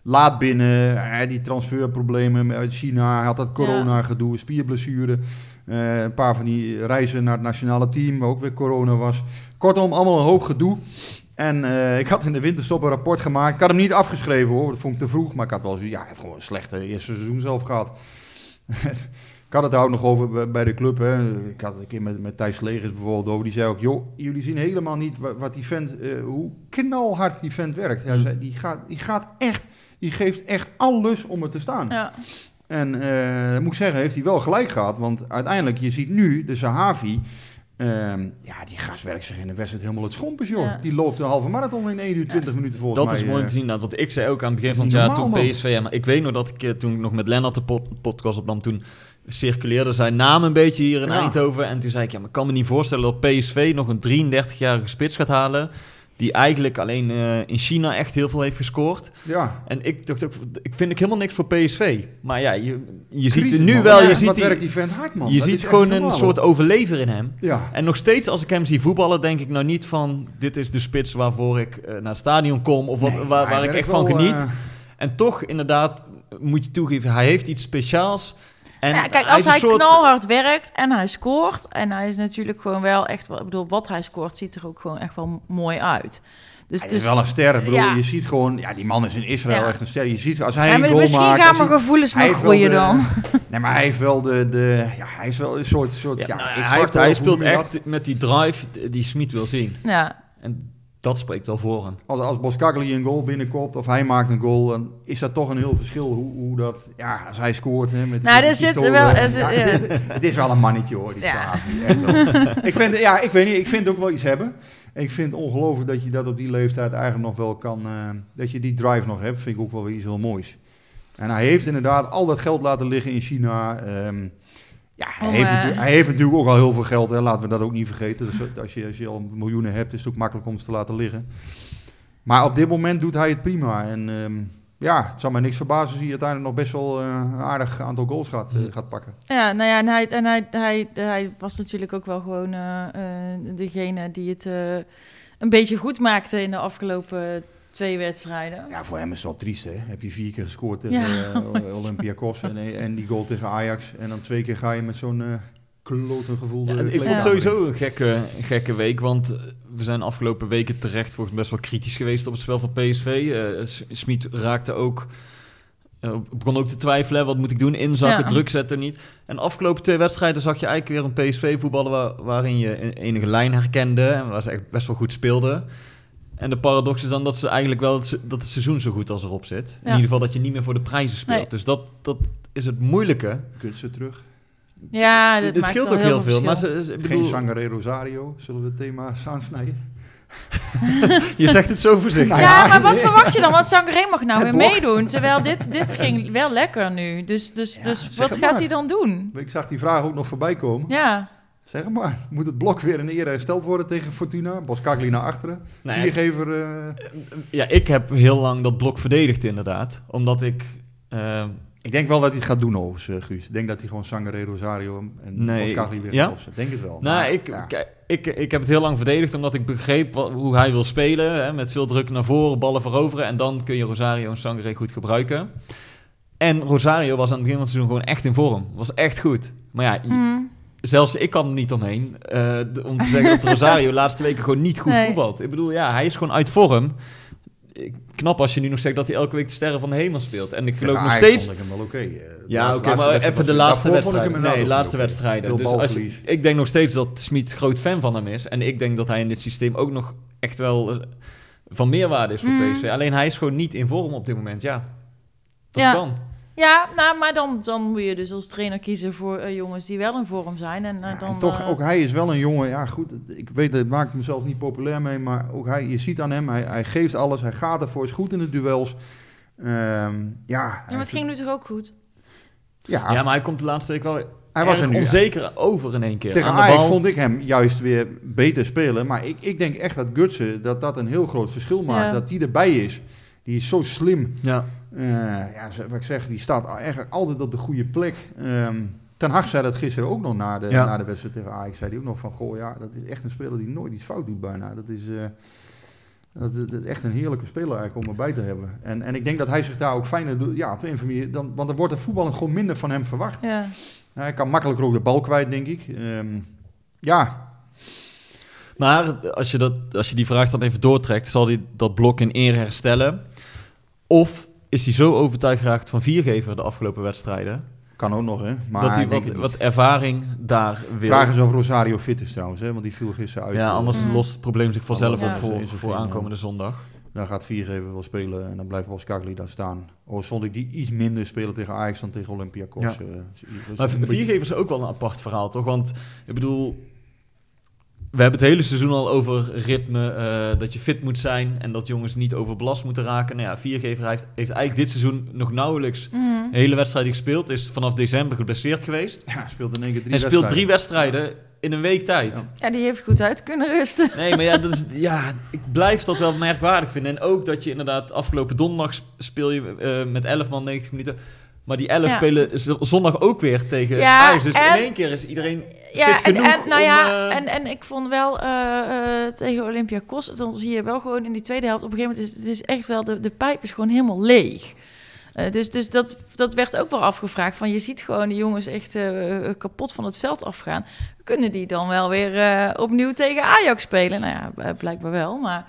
laat binnen. Hij had die transferproblemen uit China. Hij had dat corona-gedoe, spierblessure. Eh, een paar van die reizen naar het nationale team, waar ook weer corona was. Kortom, allemaal een hoop gedoe. En eh, ik had in de winterstop een rapport gemaakt. Ik had hem niet afgeschreven hoor, dat vond ik te vroeg. Maar ik had wel zo, ja, hij heeft gewoon een slechte eerste seizoen zelf gehad. (laughs) ik had het daar ook nog over bij- de club. Hè. Ik had het een keer met, met Thijs Legers bijvoorbeeld over. Die zei ook, joh, jullie zien helemaal niet wat, wat die vent, eh, hoe knalhard die vent werkt. Hij zei, die, gaat, die gaat echt, die geeft echt alles om er te staan. ja. En eh, moet ik zeggen, heeft hij wel gelijk gehad. Want uiteindelijk, je ziet nu de Sahavi. Ehm, ja, die gast werkt zich in de wedstrijd helemaal het schompers, joh. Ja. Die loopt een halve marathon in 1 uur 20 minuten volgens Dat mij. is mooi eh. te zien. Nou, want ik zei ook aan het begin dat van het jaar toen PSV... Maar ik weet nog dat ik eh, toen ik nog met Lennart de pod- podcast opnam... toen circuleerde zijn naam een beetje hier in Ja. Eindhoven. En toen zei ik, ja, maar ik kan me niet voorstellen dat PSV nog een 33-jarige spits gaat halen... die eigenlijk alleen eh, in China echt heel veel heeft gescoord. Ja, En ik dacht ook, ik vind ik helemaal niks voor PSV. Maar ja, je, je ziet Crisis, er nu man. wel... Ja, Je ziet, wat die- werkt die vent hard, man. je Dat ziet gewoon een soort overlever in hem. Ja, En nog steeds als ik hem zie voetballen, denk ik nou niet van... dit is de spits waarvoor ik eh, naar het stadion kom... of wat, waar, waar ik echt van geniet. eh, En toch, inderdaad, moet je toegeven, hij heeft iets speciaals. En ja, kijk, als hij soort- knalhard werkt en hij scoort... en hij is natuurlijk gewoon wel echt... wel- Ik bedoel, wat hij scoort ziet er ook gewoon echt wel mooi uit. Dus, hij dus is wel een ster. Ik bedoel, Ja. Je ziet gewoon, ja, die man is in Israël Ja. echt een ster. Je ziet, als hij ja, een goal misschien maakt... gaan als mijn gevoelens nog groeien de- dan. (laughs) Nee, maar hij heeft wel de, de ja, hij is wel een soort, soort ja, Ja, nou, hij, heeft- hij speelt echt met die drive die Smit wil zien. Ja, En dat spreekt wel voor. Als, als Boskagli een goal binnenkomt of hij maakt een goal, dan is dat toch een heel verschil hoe, hoe dat, ja, als hij scoort. Hè, met Nou, er zit wel- er Ja, (laughs) ja. het, het is wel een mannetje hoor, die Ja. Sahavi, echt wel. ik vind, ja, ik weet niet, ik vind ook wel iets hebben. Ik vind het ongelooflijk dat je dat op die leeftijd eigenlijk nog wel kan, eh, dat je die drive nog hebt, vind ik ook wel weer iets heel moois. En hij heeft inderdaad al dat geld laten liggen in China. ehm, ja, hij, Om, heeft eh, natuurlijk, hij heeft natuurlijk ook al heel veel geld, hè, laten we dat ook niet vergeten. Dus als, je, als je al miljoenen hebt, is het ook makkelijk om ze te laten liggen. Maar op dit moment doet hij het prima. En ehm, ja, het zal mij niks verbazen als hij uiteindelijk nog best wel eh, een aardig aantal goals gaat, eh, gaat pakken. ja nou ja, en, hij, en hij, hij, hij was natuurlijk ook wel gewoon degene die het eh, een beetje goed maakte in de afgelopen twee wedstrijden. Ja, voor hem is het wel triest, hè. Heb je vier keer gescoord tegen Ja, eh, Olympiakos en, en die goal tegen Ajax. En dan twee keer ga je met zo'n eh klote gevoel. Ja, ik vond het sowieso een gekke, gekke week, want eh, we zijn afgelopen weken terecht volgens mij best wel kritisch geweest op het spel van PSV. Eh S- Smit raakte ook, eh, begon ook te twijfelen, wat moet ik doen, inzakken, Ja. druk zetten, niet. En de afgelopen twee wedstrijden zag je eigenlijk weer een PSV voetballen waar, waarin je een enige lijn herkende en waar ze echt best wel goed speelden. En de paradox is dan dat ze eigenlijk wel het, dat het seizoen zo goed als erop zit. In ieder geval dat je niet meer voor de prijzen speelt. Nee. Dus dat, dat is het moeilijke. Kunsten terug. Ja, dat het maakt scheelt wel ook heel veel. Maar verschil. ze, ze- ik Geen bedoel, Sangare Rosario. Zullen we het thema aansnijden? (laughs) je zegt het zo voorzichtig. Nou ja, ja, maar wat verwacht je dan? Want Sangaré mag nou Het weer meedoen. Terwijl dit, dit (laughs) ging wel lekker nu. Dus, dus, Ja, dus wat gaat maar. hij dan doen? Ik zag die vraag ook nog voorbij komen. Ja, Zeg maar. Moet het blok weer in ere hersteld worden tegen Fortuna? Boskagli naar achteren. Nee, Viergever... eh, Ja, ik heb heel lang dat blok verdedigd inderdaad. Omdat ik... eh, Ik denk wel dat hij het gaat doen overigens, eh, Guus. Ik denk dat hij gewoon Sangare Rosario en Nee. Boskagli weer Ja? gaat opzetten. Denk het wel. nou, Maar, ik, ja. ik, ik heb het heel lang verdedigd omdat ik begreep wat- hoe hij wil spelen. Hè, met veel druk naar voren, ballen veroveren. En dan kun je Rosario en Sangre goed gebruiken. En Rosario was aan het begin van het seizoen gewoon echt in vorm. Was echt goed. Maar ja, Mm. Zelfs ik kan er niet omheen eh, om te zeggen dat (laughs) Rosario de laatste weken gewoon niet goed Nee. voetbalt. Ik bedoel, ja, hij is gewoon uit vorm. Ik- Knap als je nu nog zegt dat hij elke week de sterren van de hemel speelt. En ik geloof nog steeds... vond ik hem wel oké. Eh, de Ja, laatste- oké, maar even de laatste wedstrijden. Nee, laatste wedstrijden. Dus als, ik denk nog steeds dat Smit groot fan van hem is. En ik denk dat hij in dit systeem ook nog echt wel eh, van meerwaarde is voor Mm. PSV. Alleen hij is gewoon niet in vorm op dit moment. Ja, dat Ja. kan. Ja, nou, maar dan, dan moet je dus als trainer kiezen voor eh, jongens die wel in vorm zijn. En, eh, Ja, dan, en toch, eh, ook hij is wel een jongen, ja goed, ik weet, het maakt mezelf niet populair mee, maar ook hij, je ziet aan hem, hij, hij geeft alles, hij gaat ervoor, is goed in de duels. Ehm, ja, Ja, maar het ging nu toch ook goed? ja, Ja, maar hij komt de laatste week wel hij was er nu. onzeker over in één keer. Tegen Aan de Ajax bal. vond ik hem juist weer beter spelen, maar ik, ik denk echt dat Gutsen, dat dat een heel groot verschil maakt, Ja. dat die erbij is. Die is zo slim. Ja. Eh, ja, wat ik zeg, die staat eigenlijk altijd op de goede plek. Ehm Ten Hag zei dat gisteren ook nog na de, Ja. na de wedstrijd tegen Ajax. Zei hij ook nog van, goh ja, dat is echt een speler die nooit iets fout doet bijna. Dat is, eh, dat, dat is echt een heerlijke speler eigenlijk om erbij te hebben. En, en ik denk dat hij zich daar ook fijner doet. Ja, op een of andere manier. Dan, want er wordt er voetballend gewoon minder van hem verwacht. Ja. Hij kan makkelijker ook de bal kwijt, denk ik. Ehm, ja, Maar als je, dat, als je die vraag dan even doortrekt, zal hij dat blok in eer herstellen? Of is hij zo overtuigd geraakt van viergever de afgelopen wedstrijden, kan ook nog, hè. Maar dat hij wat, wat ervaring daar wil? Vraag is of Rosario fit is trouwens, hè, want die viel gisteren uit. ja, anders Mm. lost het probleem zich vanzelf Ja. op voor, er voor aankomende zondag. Daar gaat Viergever wel spelen en dan blijft Boskakli daar staan. Oh, vond ik die iets minder spelen tegen Ajax dan tegen Olympiakos. Ja. eh, Maar viergever is ook wel een apart verhaal, toch? Want ik bedoel, we hebben het hele seizoen al over ritme, eh, dat je fit moet zijn en dat jongens niet overbelast moeten raken. Nou ja, viergever heeft, heeft eigenlijk dit seizoen nog nauwelijks een hele wedstrijd gespeeld. Is vanaf december geblesseerd geweest. Ja, speelt in één keer drie en speelt drie wedstrijden. in een week tijd. Ja. ja, die heeft goed uit kunnen rusten. Nee, maar ja, dat is, (laughs) ja, ik blijf dat wel merkwaardig vinden. En ook dat je inderdaad afgelopen donderdag sp- speel je eh, met 11 man 90 minuten. Maar die 11 Ja. spelen zondag ook weer tegen Ja, Ajax. Dus en- in één keer is iedereen Ja, fit en, genoeg en, nou ja, om, eh, en, en ik vond wel eh, eh, tegen Olympiakos, dan zie je wel gewoon in die tweede helft, op een gegeven moment is het is echt wel, de, de pijp is gewoon helemaal leeg. Dus dus dat, dat werd ook wel afgevraagd. Van je ziet gewoon die jongens echt kapot van het veld afgaan. Kunnen die dan wel weer opnieuw tegen Ajax spelen? Nou ja, blijkbaar wel. Maar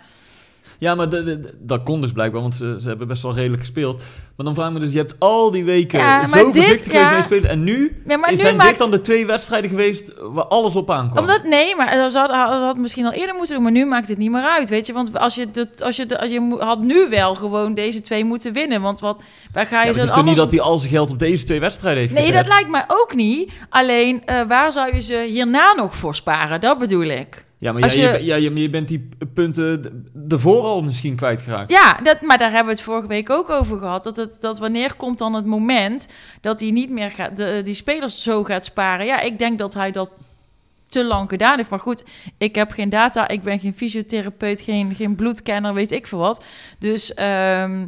Ja, maar de- de- de- dat kon dus blijkbaar, want ze, ze hebben best wel redelijk gespeeld. Maar dan vraag ik me dus, je hebt al die weken Ja, zo dit, voorzichtig ja. spelen. En nu, Ja, maar nu zijn maakt- dit dan de twee wedstrijden geweest waar alles op aankwam? Omdat, nee, maar dat had, had misschien al eerder moeten doen, maar nu maakt het niet meer uit, weet je. Want als je, dat, als je, de- als je had nu wel gewoon deze twee moeten winnen, want wat, waar ga Ja, je maar zo het is toch niet dat hij al zijn geld op deze twee wedstrijden heeft Nee, gezet? dat lijkt mij ook niet. Alleen, eh, waar zou je ze hierna nog voor sparen? Dat bedoel ik. Ja, maar je... je- ja, je, bent die punten ervoor al misschien kwijtgeraakt. Ja, dat, maar daar hebben we het vorige week ook over gehad. Dat, het, dat wanneer komt dan het moment dat hij niet meer gaat, de, die spelers zo gaat sparen? Ja, ik denk dat hij dat te lang gedaan heeft. Maar goed, ik heb geen data, ik ben geen fysiotherapeut, geen, geen bloedkenner, weet ik veel wat. Dus ehm,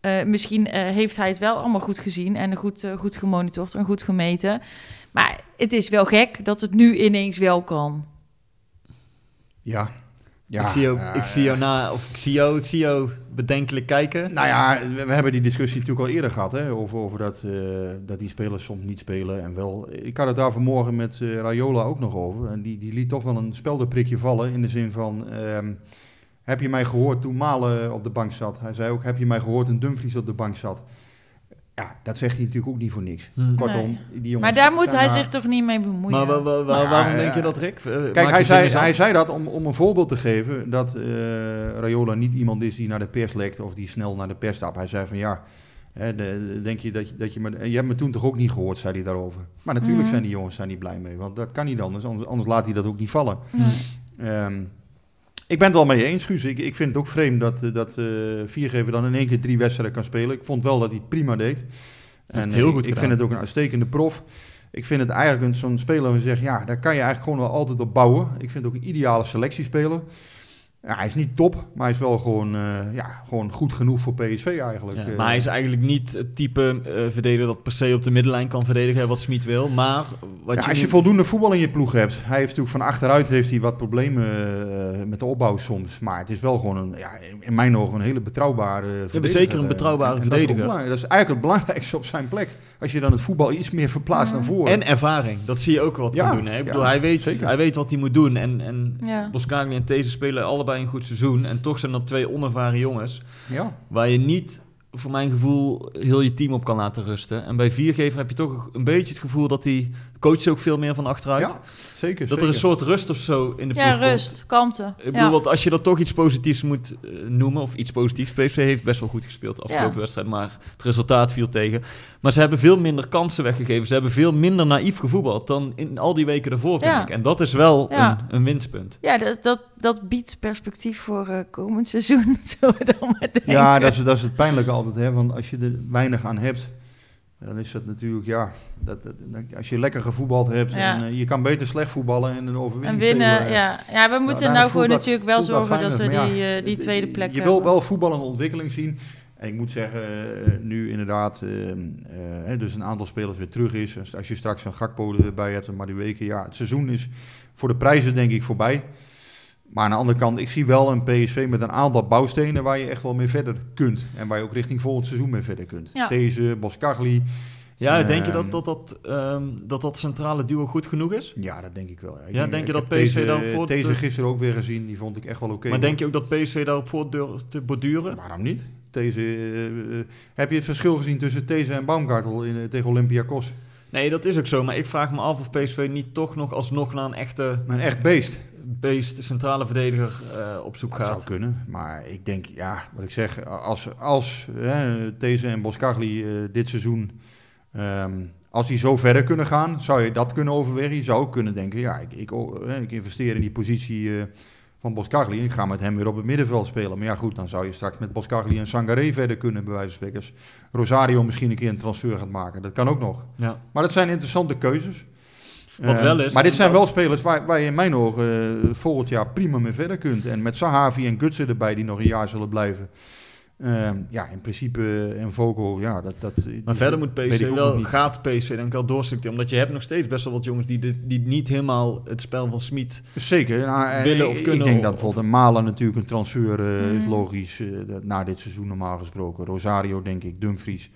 eh, misschien eh, heeft hij het wel allemaal goed gezien en goed, eh, goed gemonitord en goed gemeten. Maar het is wel gek dat het nu ineens wel kan. Ja. ja. ik, zie jou, ik zie jou na, of ik zie jou, ik zie jou bedenkelijk kijken. Nou ja, we, we hebben die discussie natuurlijk al eerder gehad, hè, over, over dat, eh, dat die spelers soms niet spelen en wel. Ik had het daar vanmorgen met eh, Rayola ook nog over en die, die liet toch wel een speldenprikje vallen in de zin van, ehm, heb je mij gehoord toen Malen op de bank zat? Hij zei ook, heb je mij gehoord toen Dumfries op de bank zat? Ja, dat zegt hij natuurlijk ook niet voor niks. Hm. Kortom, die jongens Maar daar moet hij zich toch niet mee bemoeien? Maar wa- wa- wa- Nou waarom ja. denk je dat, Rick? Eh, Kijk, hij zei, hij zei dat om, om een voorbeeld te geven dat eh Rayola niet iemand is die naar de pers lekt of die snel naar de pers stapt. Hij zei van ja, hè, de- de- denk je dat je, dat je me, je hebt me toen toch ook niet gehoord, zei hij daarover. Maar natuurlijk Mhm. zijn die jongens daar niet blij mee, want dat kan niet anders, anders, anders laat hij dat ook niet vallen. Nee. Ehm, ik ben het wel met je eens, Guus. Ik, ik vind het ook vreemd dat, eh, dat eh Viergever dan in één keer drie wedstrijden kan spelen. Ik vond wel dat hij het prima deed. En heel eh, goed ik, vind het ook een uitstekende prof. Ik vind het eigenlijk een- zo'n speler waar je zegt, ja, daar kan je eigenlijk gewoon wel altijd op bouwen. Ik vind het ook een ideale selectiespeler. Ja, hij is niet top, maar hij is wel gewoon, eh, ja, gewoon goed genoeg voor PSV eigenlijk. Ja, Eh, maar hij is eigenlijk niet het type eh, verdediger dat per se op de middenlijn kan verdedigen, wat Smit wil. Maar wat ja, je als je nu- voldoende voetbal in je ploeg hebt. Hij heeft natuurlijk van achteruit heeft hij wat problemen eh, met de opbouw soms. Maar het is wel gewoon een, ja, in mijn ogen een hele betrouwbare verdediger. zeker een betrouwbare en- en dat is ook verdediger. Dat is eigenlijk het belangrijkste op zijn plek. Als je dan het voetbal iets meer verplaatst naar voren. En ervaring, dat zie je ook wat Ja, kan doen. Hè? Ik bedoel, hij, weet, zeker. hij weet wat hij moet doen. En, en en These spelen allebei een goed seizoen. En toch zijn dat twee onervaren jongens. ja. Waar je niet, voor mijn gevoel, heel je team op kan laten rusten. En bij Viergever heb je toch een beetje het gevoel dat hij coacht ook veel meer van achteruit. ja, zeker. dat er een soort rust of zo in de ploeg Ja, komt. rust, kalmte. Ik bedoel, ja. want als je dat toch iets positiefs moet eh, noemen, of iets positiefs. PSV heeft best wel goed gespeeld de afgelopen Ja. wedstrijd, maar het resultaat viel tegen. Maar ze hebben veel minder kansen weggegeven. Ze hebben veel minder naïef gevoetbald dan in al die weken daarvoor, vind Ja. ik. En dat is wel Ja. een, een winstpunt. Ja, dat, dat, dat biedt perspectief voor eh, komend seizoen. (laughs) Zullen we dan maar denken. Ja, dat is, dat is het pijnlijke altijd. Hè? Want als je er weinig aan hebt, dan is dat natuurlijk, ja... Dat, dat- als je lekker gevoetbald hebt Ja. en eh, je kan beter slecht voetballen en een En overwinning winnen, stelen, ja. Ja, we moeten dan nou voor natuurlijk wel dat zorgen dat we die, eh, die het- tweede plek Je wil wel voetballende ontwikkeling zien. En ik moet zeggen, eh, nu inderdaad, eh, eh, dus een aantal spelers weer terug is. Als- je straks een Gakpo erbij hebt en maar die weken, ja, het seizoen is voor de prijzen denk ik voorbij. Maar aan de andere kant, ik zie wel een PSV met een aantal bouwstenen waar je echt wel mee verder kunt. En waar je ook richting volgend seizoen mee verder kunt. Ja. Deze, Boskagli. Ja, denk je Ehm, dat dat, dat, ehm, dat dat centrale duo goed genoeg is? Ja, dat denk ik wel. Ik Ja, denk je ik dat heb PSV deze, daarvoor Deze de- gisteren ook weer gezien, die vond ik echt wel oké. maar denk je ook dat PSV daarop voort durft te borduren? Waarom niet? Deze, eh, eh, heb je het verschil gezien tussen Deze en Baumgartel in, eh, tegen Olympiakos? Nee, dat is ook zo. Maar ik vraag me af of PSV niet toch nog alsnog naar een echte Maar een echt beest. Beest, centrale verdediger eh, op zoek Dat zou gaat. kunnen. Maar ik denk, ja, wat ik zeg, als, als hè, Deze en Boskagli eh, dit seizoen, ehm, als die zo verder kunnen gaan, zou je dat kunnen overwegen. Je zou kunnen denken, ja, ik, ik, oh, ik investeer in die positie eh, van Boskagli en ik ga met hem weer op het middenveld spelen. Maar ja, goed, dan zou je straks met Boskagli en Sangaré verder kunnen, bij wijze van spreken. Rosario misschien een keer een transfer gaat maken. Dat kan ook nog. Ja. Maar dat zijn interessante keuzes. Wat Eh, wel is- Maar dit zijn wel spelers waar, waar je in mijn ogen eh, volgend jaar prima mee verder kunt. En met Sahavi en Gutsen erbij die nog een jaar zullen blijven. Ehm, ja, in principe eh, en Vogel, ja, dat... dat Maar die- verder moet PSV wel, niet. gaat PSV denk ik wel doorstructureren. Omdat je hebt nog steeds best wel wat jongens die, die niet helemaal het spel van Smit... Zeker. Nou, eh, willen of kunnen Ik denk of- dat bijvoorbeeld een Malen natuurlijk een transfer eh, is Mhm. logisch. eh, dat- na dit seizoen normaal gesproken. Rosario denk ik, Dumfries.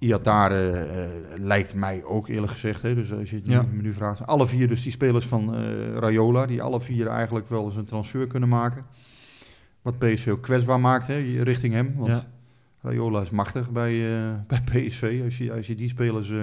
Iatare eh, lijkt mij ook eerlijk gezegd. Hè, dus als je het Ja. nu, nu vraagt. Alle vier dus die spelers van eh, Rayola. Die alle vier eigenlijk wel eens een transfer kunnen maken. Wat PSV ook kwetsbaar maakt hè, richting hem. Want Ja. Rayola is machtig bij, eh, (laughs) bij PSV. Als je, als je die spelers... eh,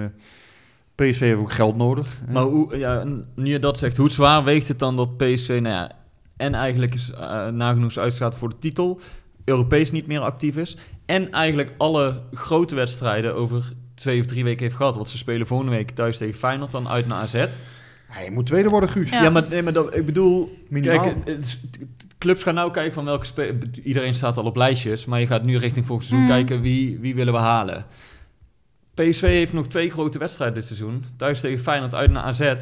PSV heeft ook geld nodig. hè. Maar hoe, ja, nu je dat zegt, hoe zwaar weegt het dan dat PSV... Nou ja, en eigenlijk is eh nagenoeg uitgaat voor de titel... Europees niet meer actief is... en eigenlijk alle grote wedstrijden over twee of drie weken heeft gehad. Want ze spelen volgende week thuis tegen Feyenoord, dan uit naar AZ. Je moet tweede worden, Guus. Ja. Ja, maar, nee, maar dat, ik bedoel... Minimaal. Kijk, clubs gaan nou kijken van welke spe- Iedereen staat al op lijstjes, maar je gaat nu richting volgend seizoen Mm. kijken wie, wie willen we halen. PSV heeft nog twee grote wedstrijden dit seizoen. Thuis tegen Feyenoord, uit naar AZ.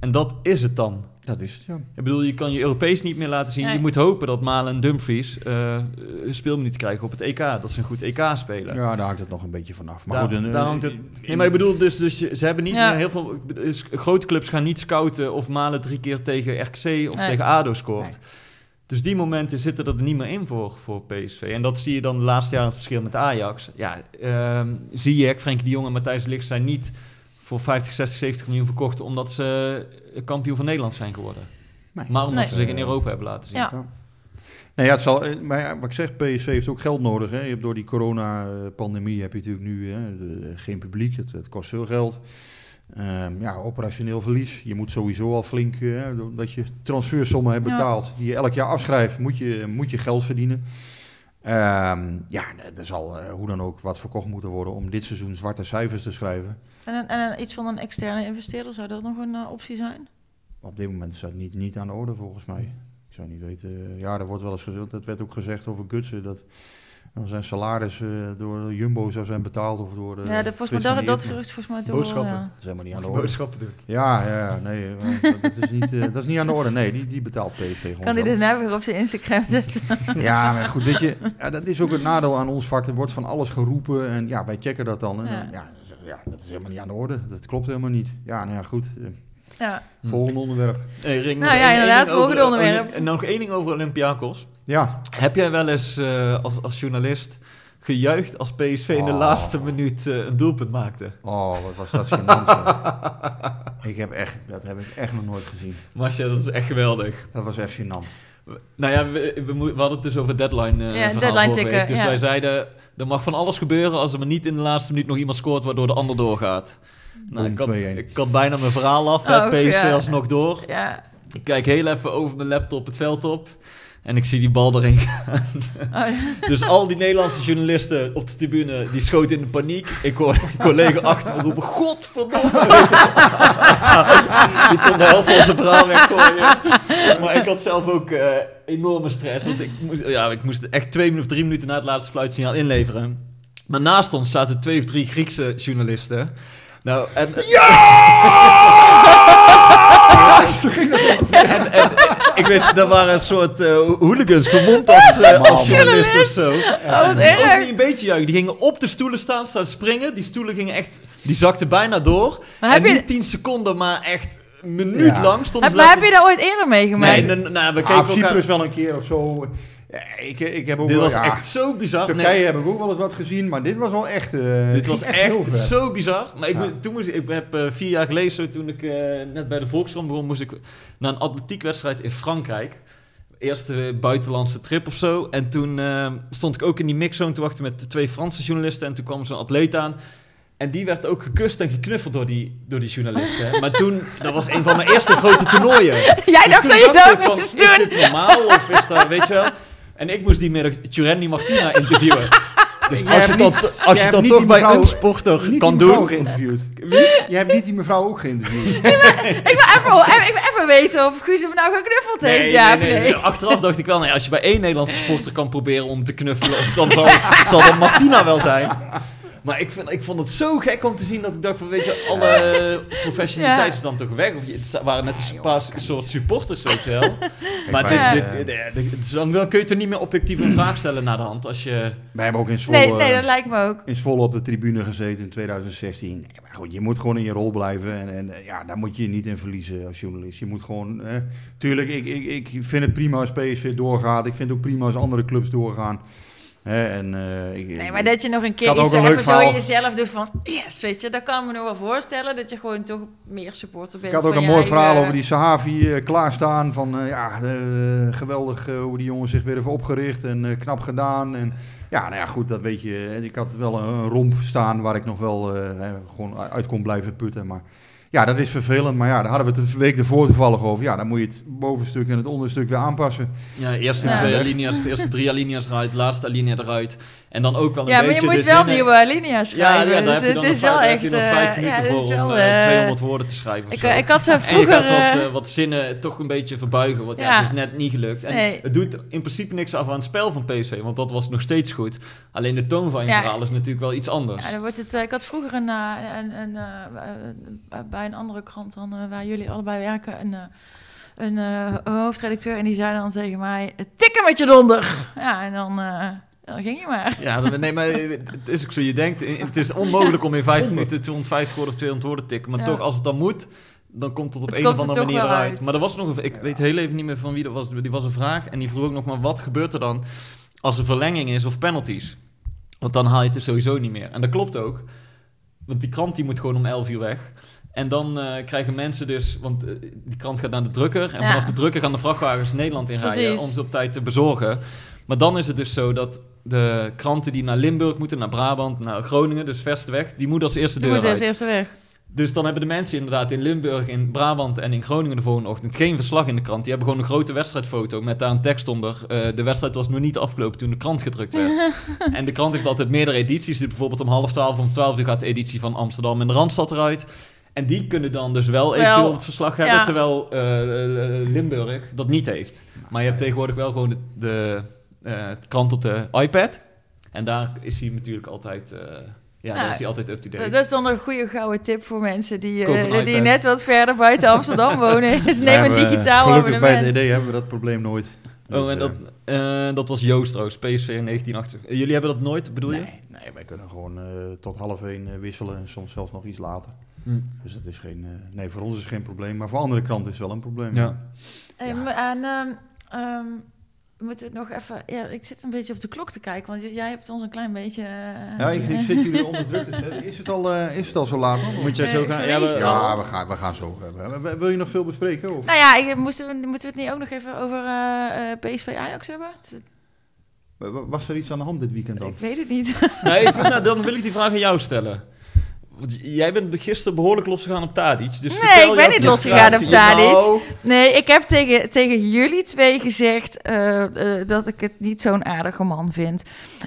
En dat is het dan. Dat is het, ja. Ik bedoel, je kan je Europees niet meer laten zien. Nee. Je moet hopen dat Malen en Dumfries eh een speelminuut krijgen op het EK. Dat ze een goed EK spelen. Ja, daar hangt het nog een beetje vanaf. Maar Daar- goed, een, daar eh, hangt het. Nee, maar ik bedoel, dus, dus je- ze hebben niet Ja. meer heel veel. is- Grote clubs gaan niet scouten of Malen drie keer tegen RKC of Nee. tegen ADO scoort. Nee. Dus die momenten zitten er niet meer in voor, voor PSV. En dat zie je dan de laatste jaren het verschil met Ajax. Ja, ehm Ziyech, Frenkie de Jong en Matthijs de Ligt zijn niet voor 50, 60, 70 miljoen verkocht omdat ze kampioen van Nederland zijn geworden. Nee. Maar omdat Nee. ze zich in Europa hebben laten zien. Ja. Ja. Nee, ja, het zal, eh, maar ja, wat ik zeg, PSV heeft ook geld nodig. Hè. Je hebt door die corona-pandemie heb je natuurlijk nu hè, de- geen publiek. Het, het kost veel geld. Ehm, ja, operationeel verlies. Je moet sowieso al flink, eh, hè, dat je transfersommen hebt Ja. betaald, die je elk jaar afschrijft, moet je, moet je geld verdienen. Ehm, ja, er zal eh, hoe dan ook wat verkocht moeten worden om dit seizoen zwarte cijfers te schrijven. En, een- en een- iets van een externe investeerder, zou dat nog een eh, optie zijn? Op dit moment is dat niet, niet aan de orde volgens mij. Ik zou niet weten. Ja, er wordt wel eens gezegd, dat werd ook gezegd over Gutsen, dat dan zijn salaris eh, door de Jumbo zou zijn betaald of door de ja, de, volgens mij, dat, dat gerucht volgens mij Boodschappen. ja. Dat is helemaal niet aan de orde. Boodschappen doen. Ja, ja, ja, nee, eh, dat, dat is niet, eh, dat is niet aan de orde. Nee, die, die betaalt PSV gewoon Kan hij nou weer op zijn Instagram zetten? (laughs) Ja, maar goed, weet je, ja, dat is ook het nadeel aan ons vak. Er wordt van alles geroepen en ja, wij checken dat dan. En, ja, ja, dat is helemaal niet aan de orde. Dat klopt helemaal niet. Ja, nou ja, goed. eh, Ja. Hm. volgende onderwerp. Hey, Ring, Nou ja, inderdaad, over- volgende onderwerp. En nog één ding over Olympiakos. Ja, Heb jij wel eens eh, als, als journalist gejuicht als PSV in de Oh. laatste minuut eh, een doelpunt maakte? oh, wat was dat gênant. (laughs) ik heb echt, dat heb ik echt nog nooit gezien. Masja, dat is echt geweldig. Dat was echt gênant. Nou ja, we, we, mo- we hadden het dus over deadline eh Ja, verhaal deadline vorige tikken, week. Dus ja. wij zeiden, er mag van alles gebeuren als er maar niet in de laatste minuut nog iemand scoort waardoor de ander doorgaat. Nou, ik, had, 2-1. ik had bijna mijn verhaal af, hè, Oh, PSV ja. alsnog door. Ja. Ik kijk heel even over mijn laptop het veld op en ik zie die bal erin gaan. Oh, ja. Dus al die Nederlandse journalisten op de tribune, die schoten in de paniek. Ik hoor een collega achter me roepen, godverdomme. die kon de helft van zijn verhaal weggooien. Maar ik had zelf ook eh, enorme stress. Want ik moest, ja, ik moest echt twee minuten, drie minuten na het laatste fluitsignaal inleveren. Maar naast ons zaten twee of drie Griekse journalisten. Nou, en... en, en ik weet, er waren een soort eh, hooligans vermomd als, (laughs) eh, als journalist of zo. Oh, wat Ook erg. niet een beetje juichen. Die gingen op de stoelen staan, staan springen. Die stoelen gingen echt, die zakten bijna door. Maar en heb je- niet 10 seconden, maar echt een minuut Ja. lang stonden ze maar heb je dat ooit eerder meegemaakt? Nee, nou, we Ah, keken Cyprus elkaar... wel een keer of zo. Ik, ik heb ook Dit wel, was ja, echt zo bizar. Turkije Nee, heb ik ook wel eens wat gezien, maar dit was wel echt. eh, dit was echt zo bizar. Maar ik, Ja. toen moest ik, ik heb eh, vier jaar geleden, zo, toen ik eh, net bij de Volkskrant begon, moest ik naar een atletiekwedstrijd in Frankrijk. Eerste buitenlandse trip of zo. En toen eh, stond ik ook in die mixzone te wachten met de twee Franse journalisten. En toen kwam zo'n atleet aan. En die werd ook gekust en geknuffeld door die, door die journalisten. Maar toen, (laughs) dat was een van mijn eerste grote toernooien. (laughs) Jij dacht dat je van, moest Is dit normaal of is dat, weet je wel? En ik moest die middag Turendi Martina interviewen. (laughs) Dus als je dat, niet- als je dat toch bij een sporter kan die mevrouw doen. geïnterviewd. Je hebt niet die mevrouw ook geïnterviewd. (laughs) Ik wil even, ik wil even weten of Guus hem nou geknuffeld heeft, ja nee. Achteraf dacht ik wel, nee, als je bij één Nederlandse sporter kan proberen om te knuffelen, dan zal, (laughs) zal dat Martina wel zijn. Maar ik, vind, ik vond het zo gek om te zien dat ik dacht van, weet je, alle professionaliteit is dan toch weg. Of je, het waren net een paar soort supporters, weet je wel. (laughs) Maar dit, eh, dit, dit- dit- dit- dan kun je toch niet meer objectief een (clears throat) vraag stellen naar de hand. Als je... Wij hebben ook in Zwolle, Nee, nee, eh, dat lijkt me ook. in Zwolle op de tribune gezeten in 2016. Nee, maar goed, je moet gewoon in je rol blijven. En, en eh, ja, daar moet je je niet in verliezen als journalist. Je moet gewoon... eh, tuurlijk, ik, ik, ik vind het prima als PSV doorgaat. Ik vind het ook prima als andere clubs doorgaan. Hè, en, eh, ik, Nee, maar dat je nog een keer iets even zo jezelf doet van... Yes, weet je, dat kan me nog wel voorstellen. Dat je gewoon toch meer supporter bent Ik had ook een mooi eigen- verhaal over die Sahavi eh, klaarstaan. Van eh, ja, eh, geweldig eh, hoe die jongen zich weer heeft opgericht en eh, knap gedaan. En ja, nou ja, goed, dat weet je. Ik had wel een, romp staan waar ik nog wel eh, gewoon uit kon blijven putten. Maar ja, dat is vervelend. Maar ja, daar hadden we het een week ervoor toevallig over. Ja, dan moet je het bovenstuk en het onderstuk weer aanpassen. Ja, eerste Ja. twee alinea's, de eerste drie alinea's eruit, de laatste alinea eruit. En dan ook wel een Ja, maar je beetje moet de wel zinnen- nieuwe alinea's Ja, schrijven. ja, dus heb je het dan is wel echt... heb je nog vijf eh, minuten ja, voor om wel, eh, eh, 200 woorden te schrijven. Ik, ik had zo En je vroeger... gaat wat, eh, eh, wat zinnen toch een beetje verbuigen, want ja. Ja. het is net niet gelukt. En Nee. het doet in principe niks af aan het spel van PSV, want dat was nog steeds goed. Alleen de toon van je Ja. verhaal is natuurlijk wel iets anders. Ja, dan wordt het, eh, ik had vroeger een, eh, een, een, eh, eh, bij een andere krant dan, eh, waar jullie allebei werken, een, eh, een eh, hoofdredacteur. En die zei dan tegen mij, tikken met je donder. Ja, en dan, eh, dan ging je maar. Ja, nee, maar (laughs) het is ook zo. Je denkt, het is onmogelijk om in vijf minuten 250 woorden of 200 woorden te tikken. Maar Ja. toch, als het dan moet, dan komt het op Het een of er andere manier uit. Maar er was nog een, ik weet heel even niet meer van wie dat was. Die was een vraag en die vroeg ook nog maar, wat gebeurt er dan als er verlenging is of penalties? Want dan haal je het er sowieso niet meer. En dat klopt ook. Want die krant die moet gewoon om 11 uur weg. En dan eh, krijgen mensen dus, want eh, die krant gaat naar de drukker. En Ja. vanaf de drukker gaan de vrachtwagens Nederland inrijden Precies. om ze op tijd te bezorgen. Maar dan is het dus zo dat de kranten die naar Limburg moeten, naar Brabant, naar Groningen, dus verste weg, die moeten als eerste Die deur moet als eerste weg. Dus dan hebben de mensen inderdaad in Limburg, in Brabant en in Groningen de volgende ochtend geen verslag in de krant. Die hebben gewoon een grote wedstrijdfoto met daar een tekst onder. Eh, de wedstrijd was nog niet afgelopen toen de krant gedrukt werd. (laughs) en de krant heeft altijd meerdere edities. Dus bijvoorbeeld om half twaalf, om twaalf uur gaat de editie van Amsterdam en de Randstad eruit. En die kunnen dan dus wel Wel, eventueel het verslag hebben, ja. terwijl eh, eh, Limburg dat niet heeft. Maar je hebt tegenwoordig wel gewoon de, de eh, krant op de iPad. En daar is hij natuurlijk altijd, eh, ja, Nou, daar is hij altijd up-to-date. Dat, dat is dan een goede gouden tip voor mensen die, die net wat verder buiten (laughs) Amsterdam wonen. Dus neem een digitaal Gelukkig bij het abonnement. ED hebben we dat probleem nooit. Oh, Dus, en dat, dat was Joost trouwens, PSV in 1980. Eh, Jullie hebben dat nooit, bedoel je? nee, nee, wij kunnen gewoon eh, tot half één wisselen en soms zelfs nog iets later. Hm. Dus dat is geen, eh, nee, voor ons is het geen probleem, maar voor andere kranten is het wel een probleem. Ja. En ehm, ehm, moeten we het nog even... Ja, ik zit een beetje op de klok te kijken, want jij hebt ons een klein beetje... eh, Ja, ik, ik zit jullie onder druk te zetten. Is het al, eh, is het al zo laat dan? Moet jij zo gaan? Ja, we- al. Ja, we gaan, we gaan zo. eh, Wil je nog veel bespreken? Of? Nou ja, ik, moesten, we, moeten we het niet ook nog even over eh, eh, PSV Ajax hebben? Wa- wa- Was er iets aan de hand dit weekend dan? ik weet het niet. Nee, ik, (laughs) nou, dan wil ik die vraag aan jou stellen. Want jij bent gisteren behoorlijk losgegaan op Tadic. Dus Nee, ik ben niet losgegaan op. Tadic. Nou, Nee, ik heb tegen, tegen jullie twee gezegd eh, eh, dat ik het niet zo'n aardige man vind.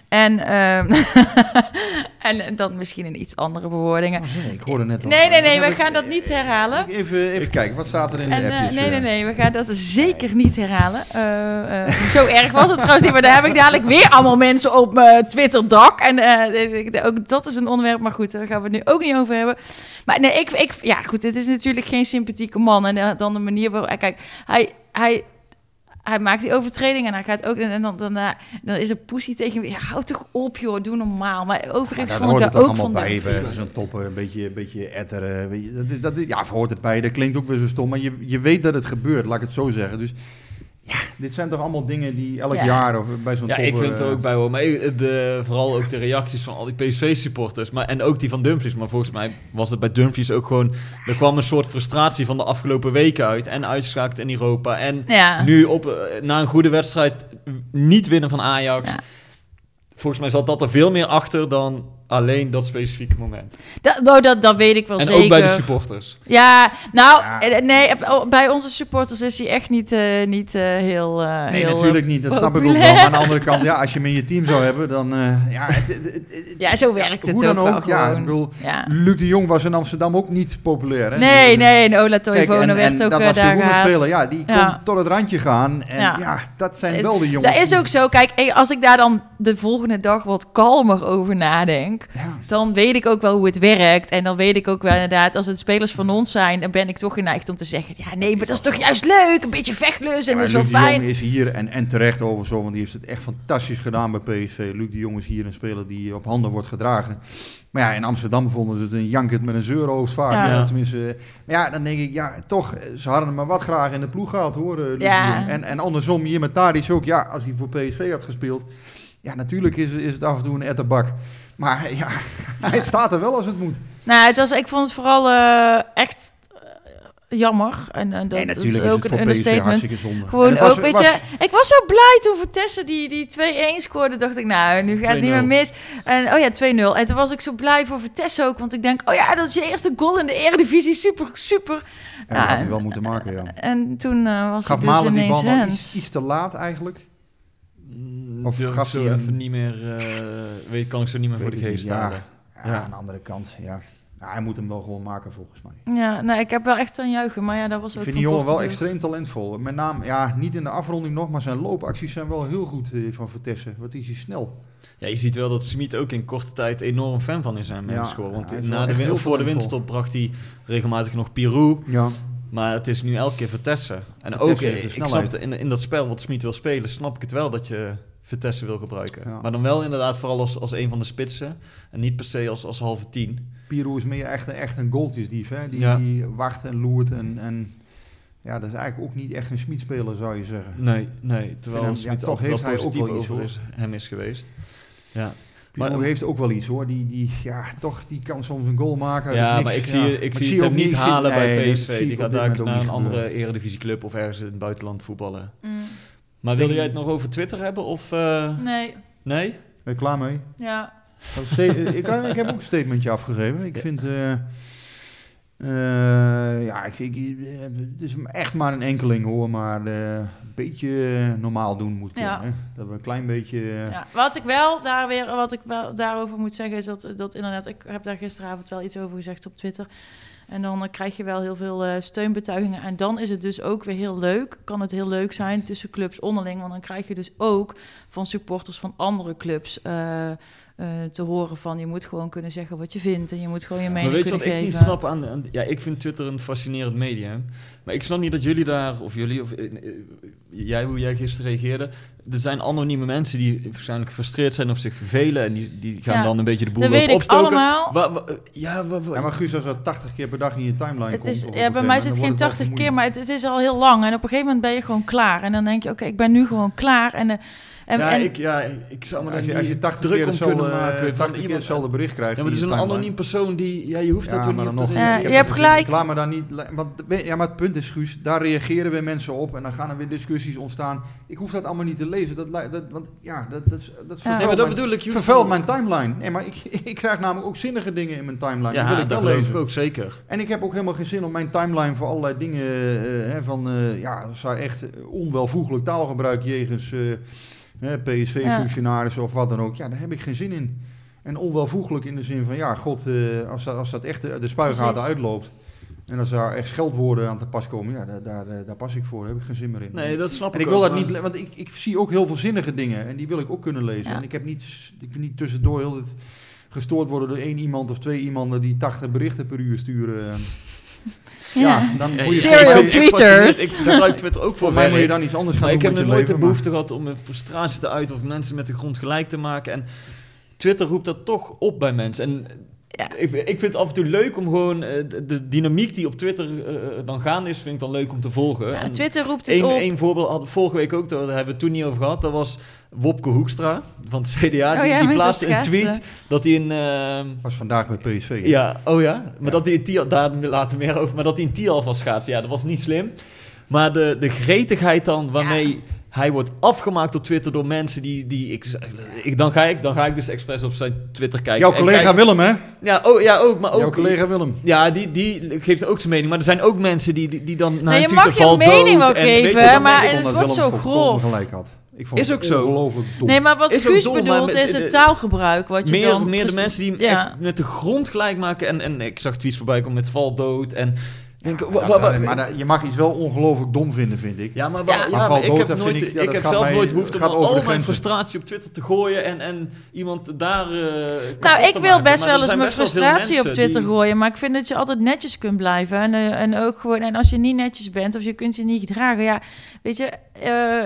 En, ehm, (laughs) en dan misschien in iets andere bewoordingen. Oh, nee, ik hoorde net al. Nee, nee, nee, we ik- gaan dat niet herhalen. Even, even kijken, wat staat er in de En, eh, appjes? nee, nee, eh? nee, we gaan dat zeker niet herhalen. Eh, eh, zo erg was het trouwens niet, maar daar heb ik dadelijk weer allemaal mensen op mijn Twitter-dak. En eh, ook dat is een onderwerp, maar goed, daar gaan we het nu ook niet over hebben. Maar nee, ik, ik, ja goed, het is natuurlijk geen sympathieke man. En dan de manier waarop, kijk, hij... hij hij maakt die overtreding en hij gaat ook... En dan, dan, eh, dan is een poesie tegen hem. Ja, hou toch op, joh. Doe normaal. Maar overigens daar vond hoort ik het ook allemaal van bij. Zo'n topper, een beetje, een beetje etteren. weet je, Dat, is- dat, is- ja, hoort het bij. Dat klinkt ook weer zo stom. Maar je, je weet dat het gebeurt, laat ik het zo zeggen. Dus ja, dit zijn toch allemaal dingen die elk Ja. jaar of bij zo'n Ja, topper... ik vind het eh, ook bij hoor. Maar de, vooral ook de reacties van al die PSV-supporters. Maar, en ook die van Dumfries. Maar volgens mij was het bij Dumfries ook gewoon... Er kwam een soort frustratie van de afgelopen weken uit. En uitschakeld in Europa. En Ja. nu op, eh, na een goede wedstrijd niet winnen van Ajax. Ja. Volgens mij zat dat er veel meer achter dan alleen dat specifieke moment. Dat, nou, dat, dat weet ik wel en zeker. ook bij de supporters. Ja, nou, Ja. eh, nee, bij onze supporters is hij echt niet, eh, niet eh, heel... eh, Nee, heel, natuurlijk niet. Dat snap ik ook wel. Maar aan de andere kant, ja, als je hem in je team zou hebben, dan... eh, ja, het, het- het- het- (laughs) Ja, zo werkt het hoe ook dan wel ook. Ja, gewoon. ik bedoel, Ja. Luc de Jong was in Amsterdam ook niet populair. Hè? Nee, Dus- nee, en Ola Toivonen en, werd en ook dat was de daar goede gehaald. speler. Ja, die kon Ja. tot het randje gaan. En Ja. ja, dat zijn Is- wel de jongens. Dat is ook zo. Kijk, als ik daar dan de volgende dag wat kalmer over nadenk... Ja. dan weet ik ook wel hoe het werkt. En dan weet ik ook wel inderdaad, als het spelers van ons zijn... dan ben ik toch geneigd om te zeggen... ja, nee, maar dat is toch juist leuk? Een beetje vechtlus en Ja, dat is wel Luc de fijn. Jong is hier en, en terecht over zo, want die heeft het echt fantastisch gedaan bij PSV. Luc de Jong is hier een speler die op handen wordt gedragen. Maar ja, in Amsterdam vonden ze het een jankert met een zeurhoofd vaak. Ja. Ja. tenminste, maar ja, dan denk ik, ja, toch, ze hadden hem maar wat graag in de ploeg gehad hoor, eh, Luc Ja. En, en andersom, hier met Tadic ook, ja, als hij voor PSV had gespeeld, ja, natuurlijk is, is het af en toe een etterbak. Maar ja, (laughs) hij staat er wel als het moet. Nou, het was, ik vond het vooral eh, echt eh, jammer. En, en dat, Nee, dat natuurlijk is is ook het een understatement. En Gewoon het was- ook, weet was- je, ik was zo blij toen Vitesse die, die 2-1 scoorde. Dacht ik, nou, nu gaat het niet 2-0. meer mis. En, oh ja, 2-0. En toen was ik zo blij voor Vitesse ook. Want ik denk, oh ja, dat is je eerste goal in de Eredivisie. Super, super. Ja, dat had hij en- wel moeten maken, ja. En toen eh, was Gaf het dus Malen die ineens bal iets te laat eigenlijk? Mm, Of durf gaf ik zo even niet meer... eh, weet, kan ik zo niet meer voor de ik geest halen. Ja, Ja. aan de andere kant, ja. Ja, hij moet hem wel gewoon maken volgens mij. Ja, nee, ik heb wel echt aan juichen. Maar ja, dat was Ik ook vind van die jongen wel extreem talentvol. Met name, ja, niet in de afronding nog, maar zijn loopacties zijn wel heel goed eh, van Vitesse. Wat is hij snel. Ja, je ziet wel dat Smit ook in korte tijd enorm fan van is aan Ja. Want hij is na de echt win- heel voor de winststop bracht hij regelmatig nog Pirou. Ja. Maar het is nu elke keer Vitesse. En Vitesse ook eh, ik snelheid. snap het, in, in dat spel wat Smit wil spelen, snap ik het wel dat je Vitesse wil gebruiken. Ja. Maar dan wel inderdaad vooral als, als een van de spitsen. En niet per se als, als halve tien. Pirou is meer echt, een- echt een goaltjesdief. Hè? Die, Ja. die wacht en loert. En, en ja, dat is eigenlijk ook niet echt een Smitspeler, zou je zeggen. Nee, nee. Terwijl ja, Smit toch heeft hij ook wel iets, over hoor. is, hem is geweest. Ja, Maar- heeft ook wel iets hoor. Die, die, ja, toch, die kan soms een goal maken. ja niks. maar ik Ja. zie, ik zie het ook hem niet halen nee, bij PSV. Die gaat daar naar een andere eredivisieclub of ergens in het buitenland voetballen. Mm, Maar wilde Denk- jij het nog over Twitter hebben? Of, eh, nee, nee? Ben je klaar mee? ja. Ik, ik heb ook een statementje afgegeven. Ik vind... eh, eh, ja, ik, ik, het is echt maar een enkeling hoor, maar eh, een beetje normaal doen moet kunnen. Ja. Hè? Dat we een klein beetje... eh, Ja, wat ik wel daar weer, wat ik wel daarover moet zeggen, is dat, dat inderdaad, ik heb daar gisteravond wel iets over gezegd op Twitter. En dan krijg je wel heel veel steunbetuigingen. En dan is het dus ook weer heel leuk. Kan het heel leuk zijn tussen clubs onderling. Want dan krijg je dus ook van supporters van andere clubs eh, te horen van... je moet gewoon kunnen zeggen wat je vindt. En je moet gewoon je Maar mening weet je kunnen wat ik niet snap aan, aan- Ja, ik vind Twitter een fascinerend medium. Maar ik snap niet dat jullie daar, of jullie, of eh, eh, jij, hoe jij gisteren reageerde. Er zijn anonieme mensen die waarschijnlijk gefrustreerd zijn of zich vervelen. En die, die gaan Ja, dan een beetje de boel Dat op weet ik opstoken. allemaal. Wa- wa- ja, wa- wa- Ja, maar Guus, als dat 80 keer per dag in je timeline Het komt... is, ja, bij mij is het geen wordt wel 80 keer, maar het, het is al heel lang. En op een gegeven moment ben je gewoon klaar. En dan denk je, oké, ik ben nu gewoon klaar. En, eh, en, ja, en ik, ja, ik zou me daar Als je, als je 80 druk keer om kunnen hetzelfde, maken. van 80 keer iemand- hetzelfde bericht krijgt Ja, maar het is een timeline. anoniem persoon die... Ja, je hoeft Ja, dat er maar niet dan op te nog- Ja, reageren. je hebt gelijk. Ik laat me daar niet... Want, ja, maar het punt is, Guus, daar reageren weer mensen op en dan gaan er weer discussies ontstaan. Ik hoef dat allemaal niet te lezen. Dat, dat, want ja, dat, dat, is- dat Ja. vervuilt, maar mijn, bedoel ik. je hoeft- vervuilt mijn timeline. Nee, maar ik, (laughs) ik krijg namelijk ook zinnige dingen in mijn timeline. die wil Ja, ik dat wel lezen. ik ook zeker. En ik heb ook helemaal geen zin om mijn timeline voor allerlei dingen eh, hè, van, eh, ja, daar echt onwelvoegelijk taalgebruik jegens eh, PSV-functionarissen of wat dan ook, ja, daar heb ik geen zin in. En onwelvoegelijk in de zin van, ja, god, eh, als, dat, als dat echt de, de spuigaten uitloopt en als daar echt scheldwoorden aan te pas komen, ja, daar, daar, eh, daar pas ik voor, daar heb ik geen zin meer in. Nee, dat snap en ik ik wil ook, dat niet, maar- want ik, ik zie ook heel veel zinnige dingen en die wil ik ook kunnen lezen. Ja. En ik heb niet, ik wil niet tussendoor heel het gestoord worden door één iemand of twee iemanden die 80 berichten per uur sturen. (laughs) ja. dan moet je Serial tweeters. Ik gebruik Twitter ook (laughs) voor voor mij moet je dan iets anders gaan Maar ik doen heb met nog je nooit de leven, behoefte gehad om mijn frustratie te uiten of mensen met de grond gelijk te maken. En Twitter roept dat toch op bij mensen. En Ja. ik, ik vind het af en toe leuk om gewoon eh, de, dynamiek die op Twitter eh, dan gaande is, vind ik dan leuk om te volgen. Ja, En Twitter roept dus Eén op. één voorbeeld hadden we vorige week ook, daar hebben we het toen niet over gehad. Dat was Wopke Hoekstra van het CDA. Oh die ja, die met plaatste een tweet dat hij een... ehm, was vandaag bij PSV. hè? ja, oh ja. Maar Ja. dat hij in Tial, daar later meer over, maar dat hij in Tial van schaatsen, ja, dat was niet slim. Maar de, de gretigheid dan, waarmee hij wordt afgemaakt op Twitter door mensen die, die ik, ik, dan, ga ik, dan ga ik dus expres op zijn Twitter kijken. Jouw collega kijk- Willem, hè? ja, oh, ja, ook, maar ook. Jouw collega Willem. Ja, die, die geeft ook zijn mening. Maar er zijn ook mensen die, die, die dan naar Nee, een je Twitter mag je valt mening dood wel geven, maar het wordt zo grof. gelijk had. Ik vond Is het ook zo. dom. Nee, maar wat Is Guus dom, bedoelt met- is het taalgebruik. Wat je meer, dan meer de mensen die hem ja. echt met de grond gelijk maken. En, en ik zag tweets voorbij komen met val dood. En denk, Ja, maar maar je mag iets wel ongelooflijk dom vinden, vind ik. Ja, maar, Ja. Maar ja, maar ik dood, heb, nooit, ik- ja, ik dat heb zelf mij- nooit behoefte om al mijn frustratie op Twitter te gooien en, en iemand daar eh Nou, ik te wil maken. best wel eens mijn frustratie op Twitter die- gooien. Maar ik vind dat je altijd netjes kunt blijven. En, eh, en ook gewoon, en als je niet netjes bent of je kunt je niet gedragen, ja, weet je. eh,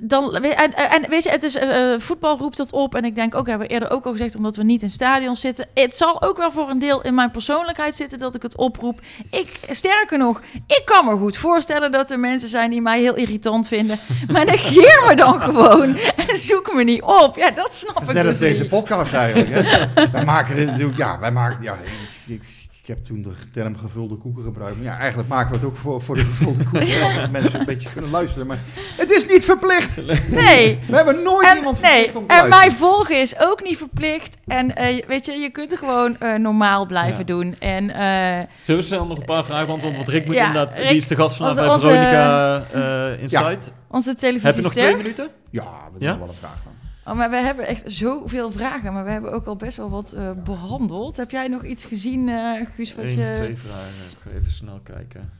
dan, en, en weet je, het is, eh, eh, voetbal roept dat op. En ik denk ook, hebben we eerder ook al gezegd, omdat we niet in stadions zitten. Het zal ook wel voor een deel in mijn persoonlijkheid zitten dat ik het oproep. Ik, sterker nog, ik kan me goed voorstellen dat er mensen zijn die mij heel irritant vinden. (laughs) Maar negeer me dan gewoon en zoek me niet op. Ja, dat snap Dat is ik net als dus deze niet. podcast eigenlijk. Hè? (laughs) wij maken dit natuurlijk, ja, wij maken, ja, ik, ik, ik heb toen de term gevulde koeken gebruikt. Maar ja, eigenlijk maken we het ook voor, voor de gevulde koeken. (laughs) zodat mensen een beetje kunnen luisteren. Maar het is niet verplicht. Nee. We hebben nooit En, iemand nee, verplicht om te en mij volgen is ook niet verplicht. En eh, weet je, je kunt er gewoon eh, normaal blijven Ja. doen. En eh, Zullen we snel nog een paar vragen beantwoorden? Want Rick moet Ja, inderdaad, Rick, die is de gast vandaag onze- bij Veronica eh Insight. onze Heb je nog twee minuten? Ja, we doen Ja? wel een vraag van. Oh, maar we hebben echt zoveel vragen. Maar we hebben ook al best wel wat eh, behandeld. Heb jij nog iets gezien, eh Guus? Wat Eén je... of twee vragen. Ik ga even snel kijken.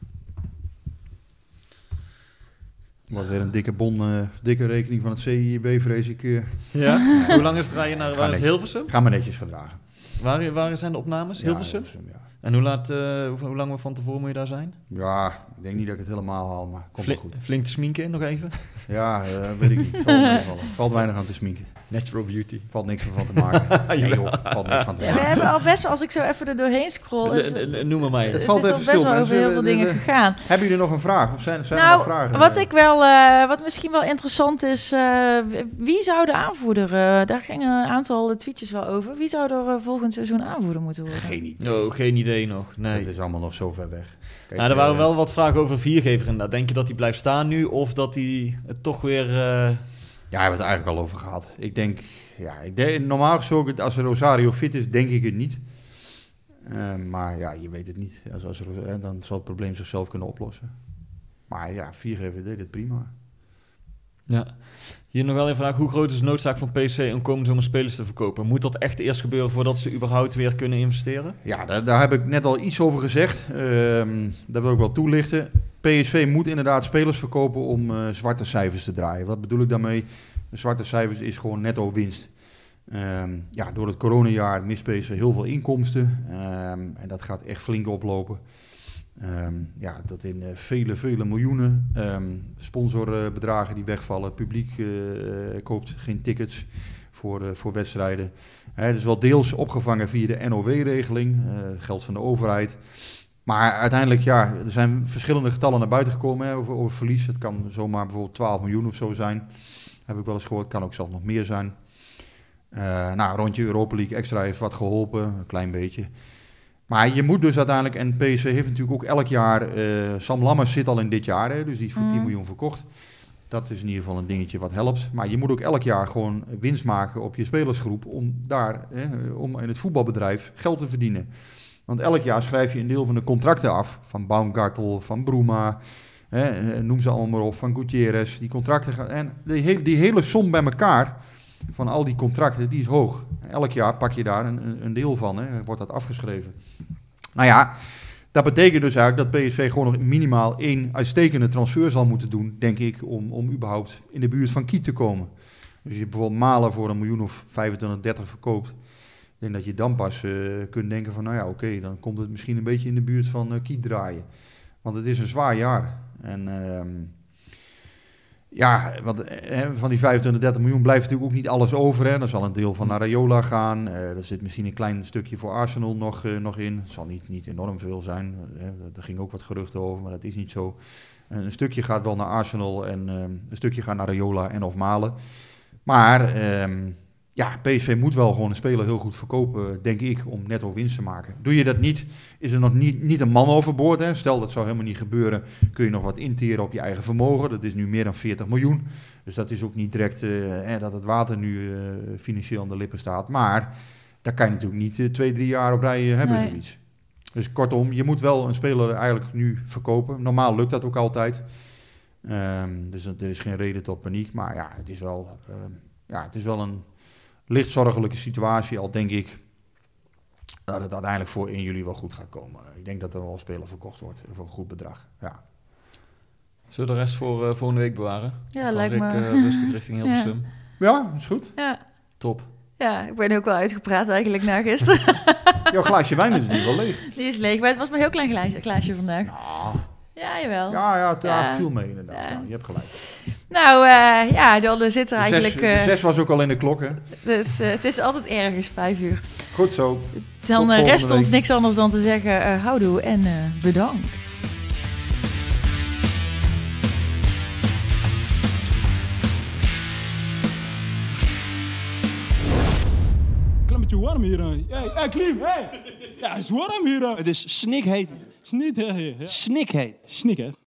Wordt weer een dikke bon, eh, dikke rekening van het CIB, vrees ik. Ja? (laughs) Hoe lang is het rijden naar Ga waar is. Hilversum? ga maar netjes gedragen. Waar, waar zijn de opnames? Ja, Hilversum? ja. En hoe, laat, eh, hoe, hoe lang van tevoren moet je daar zijn? Ja, ik denk niet dat ik het helemaal haal, maar komt goed. flink te sminken nog even? Ja, eh, weet ik niet. Valt. Valt weinig aan te sminken. Natural beauty. Valt niks van te maken. (laughs) Nee joh, valt niks van te Ja, we maken. hebben al best wel, als ik zo even er doorheen scroll... Noem maar mij. Het het valt is al even best stil, wel over heel veel dingen gegaan. Hebben jullie nog een vraag? Of zijn, zijn er nog Nou, vragen? wat ik wel, eh, wat misschien wel interessant is, eh, wie zou de aanvoerder, eh, daar gingen een aantal tweetjes wel over, wie zou er volgend seizoen aanvoerder moeten worden? Geen idee. Oh, geen idee nog. Nee. Het is allemaal nog zo ver weg. Kijk, nou, er waren wel wat vragen over viergever inderdaad. Denk je dat hij blijft staan nu? Of dat hij het toch weer... Ja, we hebben het eigenlijk al over gehad. Ik denk, ja, ik denk, normaal gesproken, als Rosario fit is, denk ik het niet. Eh, maar ja, je weet het niet. Als, als, eh, dan zal het probleem zichzelf kunnen oplossen. Maar ja, 4GV deed het prima. Ja. Hier nog wel een vraag. Hoe groot is de noodzaak van PSV om komende zomer spelers te verkopen? Moet dat echt eerst gebeuren voordat ze überhaupt weer kunnen investeren? Ja, daar, daar heb ik net al iets over gezegd. Ehm dat wil ik wel toelichten. PSV moet inderdaad spelers verkopen om eh, zwarte cijfers te draaien. Wat bedoel ik daarmee? Zwarte cijfers is gewoon netto winst. Ehm, ja, door het coronajaar mist PSV heel veel inkomsten. Ehm, en dat gaat echt flink oplopen. Ehm, ja, tot in eh, vele, vele miljoenen. Sponsorbedragen die wegvallen. Publiek eh, koopt geen tickets voor, voor wedstrijden. Dat is wel deels opgevangen via de NOW-regeling, geld van de overheid. Maar uiteindelijk, ja, er zijn verschillende getallen naar buiten gekomen hè, over, over verlies. Het kan zomaar bijvoorbeeld 12 miljoen of zo zijn. Heb ik wel eens gehoord. kan ook zelfs nog meer zijn. Eh, nou, rondje Europa League extra heeft wat geholpen, een klein beetje. Maar je moet dus uiteindelijk, en PSV heeft natuurlijk ook elk jaar, eh, Sam Lammers zit al in dit jaar, hè, dus die is voor 10 Mhm. miljoen verkocht. Dat is in ieder geval een dingetje wat helpt. Maar je moet ook elk jaar gewoon winst maken op je spelersgroep om daar, hè, om in het voetbalbedrijf geld te verdienen. Want elk jaar schrijf je een deel van de contracten af, van Baumgartel, van Bruma, hè, eh, noem ze allemaal maar op, van Gutierrez. Die contracten gaan, en die, he- die hele som bij elkaar, van al die contracten, die is hoog. Elk jaar pak je daar een, een- deel van, hè, wordt dat afgeschreven. Nou ja, dat betekent dus eigenlijk dat PSV gewoon nog minimaal één uitstekende transfer zal moeten doen, denk ik, om, om überhaupt in de buurt van Kiet te komen. Dus je bijvoorbeeld Malen voor een miljoen of 25, 30 verkoopt, ik denk dat je dan pas eh, kunt denken van, nou ja, oké, dan komt het misschien een beetje in de buurt van eh, Kiet draaien. Want het is een zwaar jaar. En ehm, ja, want eh, van die 25, 30 miljoen blijft natuurlijk ook niet alles over. Hè. Er zal een deel van naar Rayola gaan. Er zit misschien een klein stukje voor Arsenal nog, nog in. Het zal niet, niet enorm veel zijn. Er ging ook wat geruchten over, maar dat is niet zo. En een stukje gaat wel naar Arsenal en ehm, een stukje gaat naar Rayola en of Malen. Maar ehm, ja, PSV moet wel gewoon een speler heel goed verkopen, denk ik, om netto winst te maken. Doe je dat niet, is er nog niet, niet een man overboord. Hè? Stel dat zou helemaal niet gebeuren, kun je nog wat interen op je eigen vermogen. Dat is nu meer dan 40 miljoen. Dus dat is ook niet direct eh, dat het water nu eh, financieel aan de lippen staat. Maar daar kan je natuurlijk niet eh, twee, drie jaar op rij hebben, Nee. zoiets. Dus kortom, je moet wel een speler eigenlijk nu verkopen. Normaal lukt dat ook altijd. Ehm, dus er is geen reden tot paniek. Maar ja, het is wel, ehm, ja, het is wel een licht zorgelijke situatie. Al denk ik dat het uiteindelijk voor 1 juli wel goed gaat komen. Ik denk dat er wel een speler verkocht wordt voor een goed bedrag. Ja. Zullen we de rest voor eh, volgende week bewaren? Ja, Dan lijkt Rick, me. eh, rustig richting (laughs) Hilversum. ja, is goed. Ja. Top. ja, ik ben ook wel uitgepraat eigenlijk na gisteren. (laughs) Jouw glaasje wijn is ieder geval leeg. Die is leeg, maar het was maar een heel klein glaasje, glaasje vandaag. Nou, Ja, jawel. ja, ja, het ja, Ja. viel mee inderdaad. Ja. Ja, je hebt gelijk. Nou, eh, ja, dan zit er De eigenlijk... zes, de eh, zes was ook al in de klok, hè? dus, eh, het is altijd ergens, vijf uur. Goed zo. Dan rest ons niks anders dan te zeggen eh houdoe en eh, bedankt. Beetje warm hier. Hey, hey, Klim, hey. Ja, het is warm hier. Het is snikheet. Snikheet. Snik, hè?